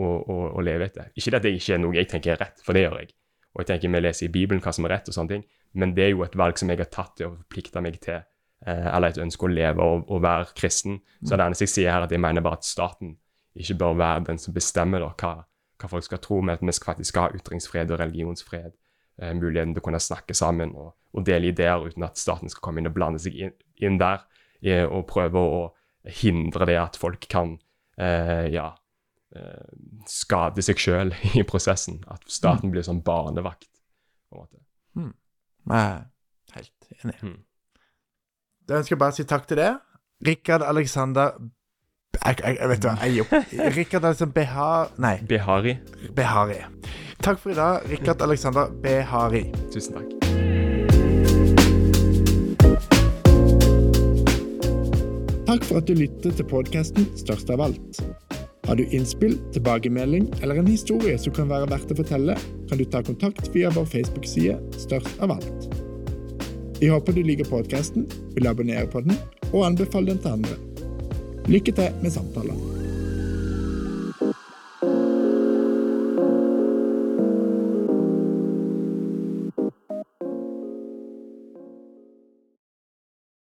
[SPEAKER 2] å, å, leve etter. Ikke at det ikke er noe jeg tenker er rett, for det gjør jeg. Og jeg tenker vi leser i Bibelen hva som er rett, og sånne ting, men det er jo et valg som jeg har tatt og forplikta meg til, eh, eller et ønske å leve og, og være kristen. Så det eneste jeg sier her, at jeg mener bare at staten ikke bør være den som bestemmer da, hva, hva folk skal tro, men at vi faktisk skal ha ytringsfrihet og religionsfrihet. Eh, muligheten til å kunne snakke sammen og, og, dele ideer uten at staten skal komme inn og blande seg inn, inn der eh, og prøve å hindre det at folk kan eh, ja, eh, skade seg sjøl i prosessen. At staten mm. blir sånn barnevakt. på en måte.
[SPEAKER 1] Mm. Jeg er helt enig. Mm. Da ønsker jeg bare å si takk til det. Rikard Alexander jeg, jeg, jeg, vet hva, jeg gir opp. Rikard Alexander Behar... Nei.
[SPEAKER 2] Behari.
[SPEAKER 1] Behari. Takk for i dag, Rikard Alexander Behari.
[SPEAKER 2] Tusen takk.
[SPEAKER 1] Takk for at du lyttet til podkasten Størst av alt. Har du innspill, tilbakemelding eller en historie som kan være verdt å fortelle, kan du ta kontakt via vår Facebook-side Størst av alt. Vi håper du liker podkasten, vil abonnere på den og anbefale den til andre. Lykke til med samtaler.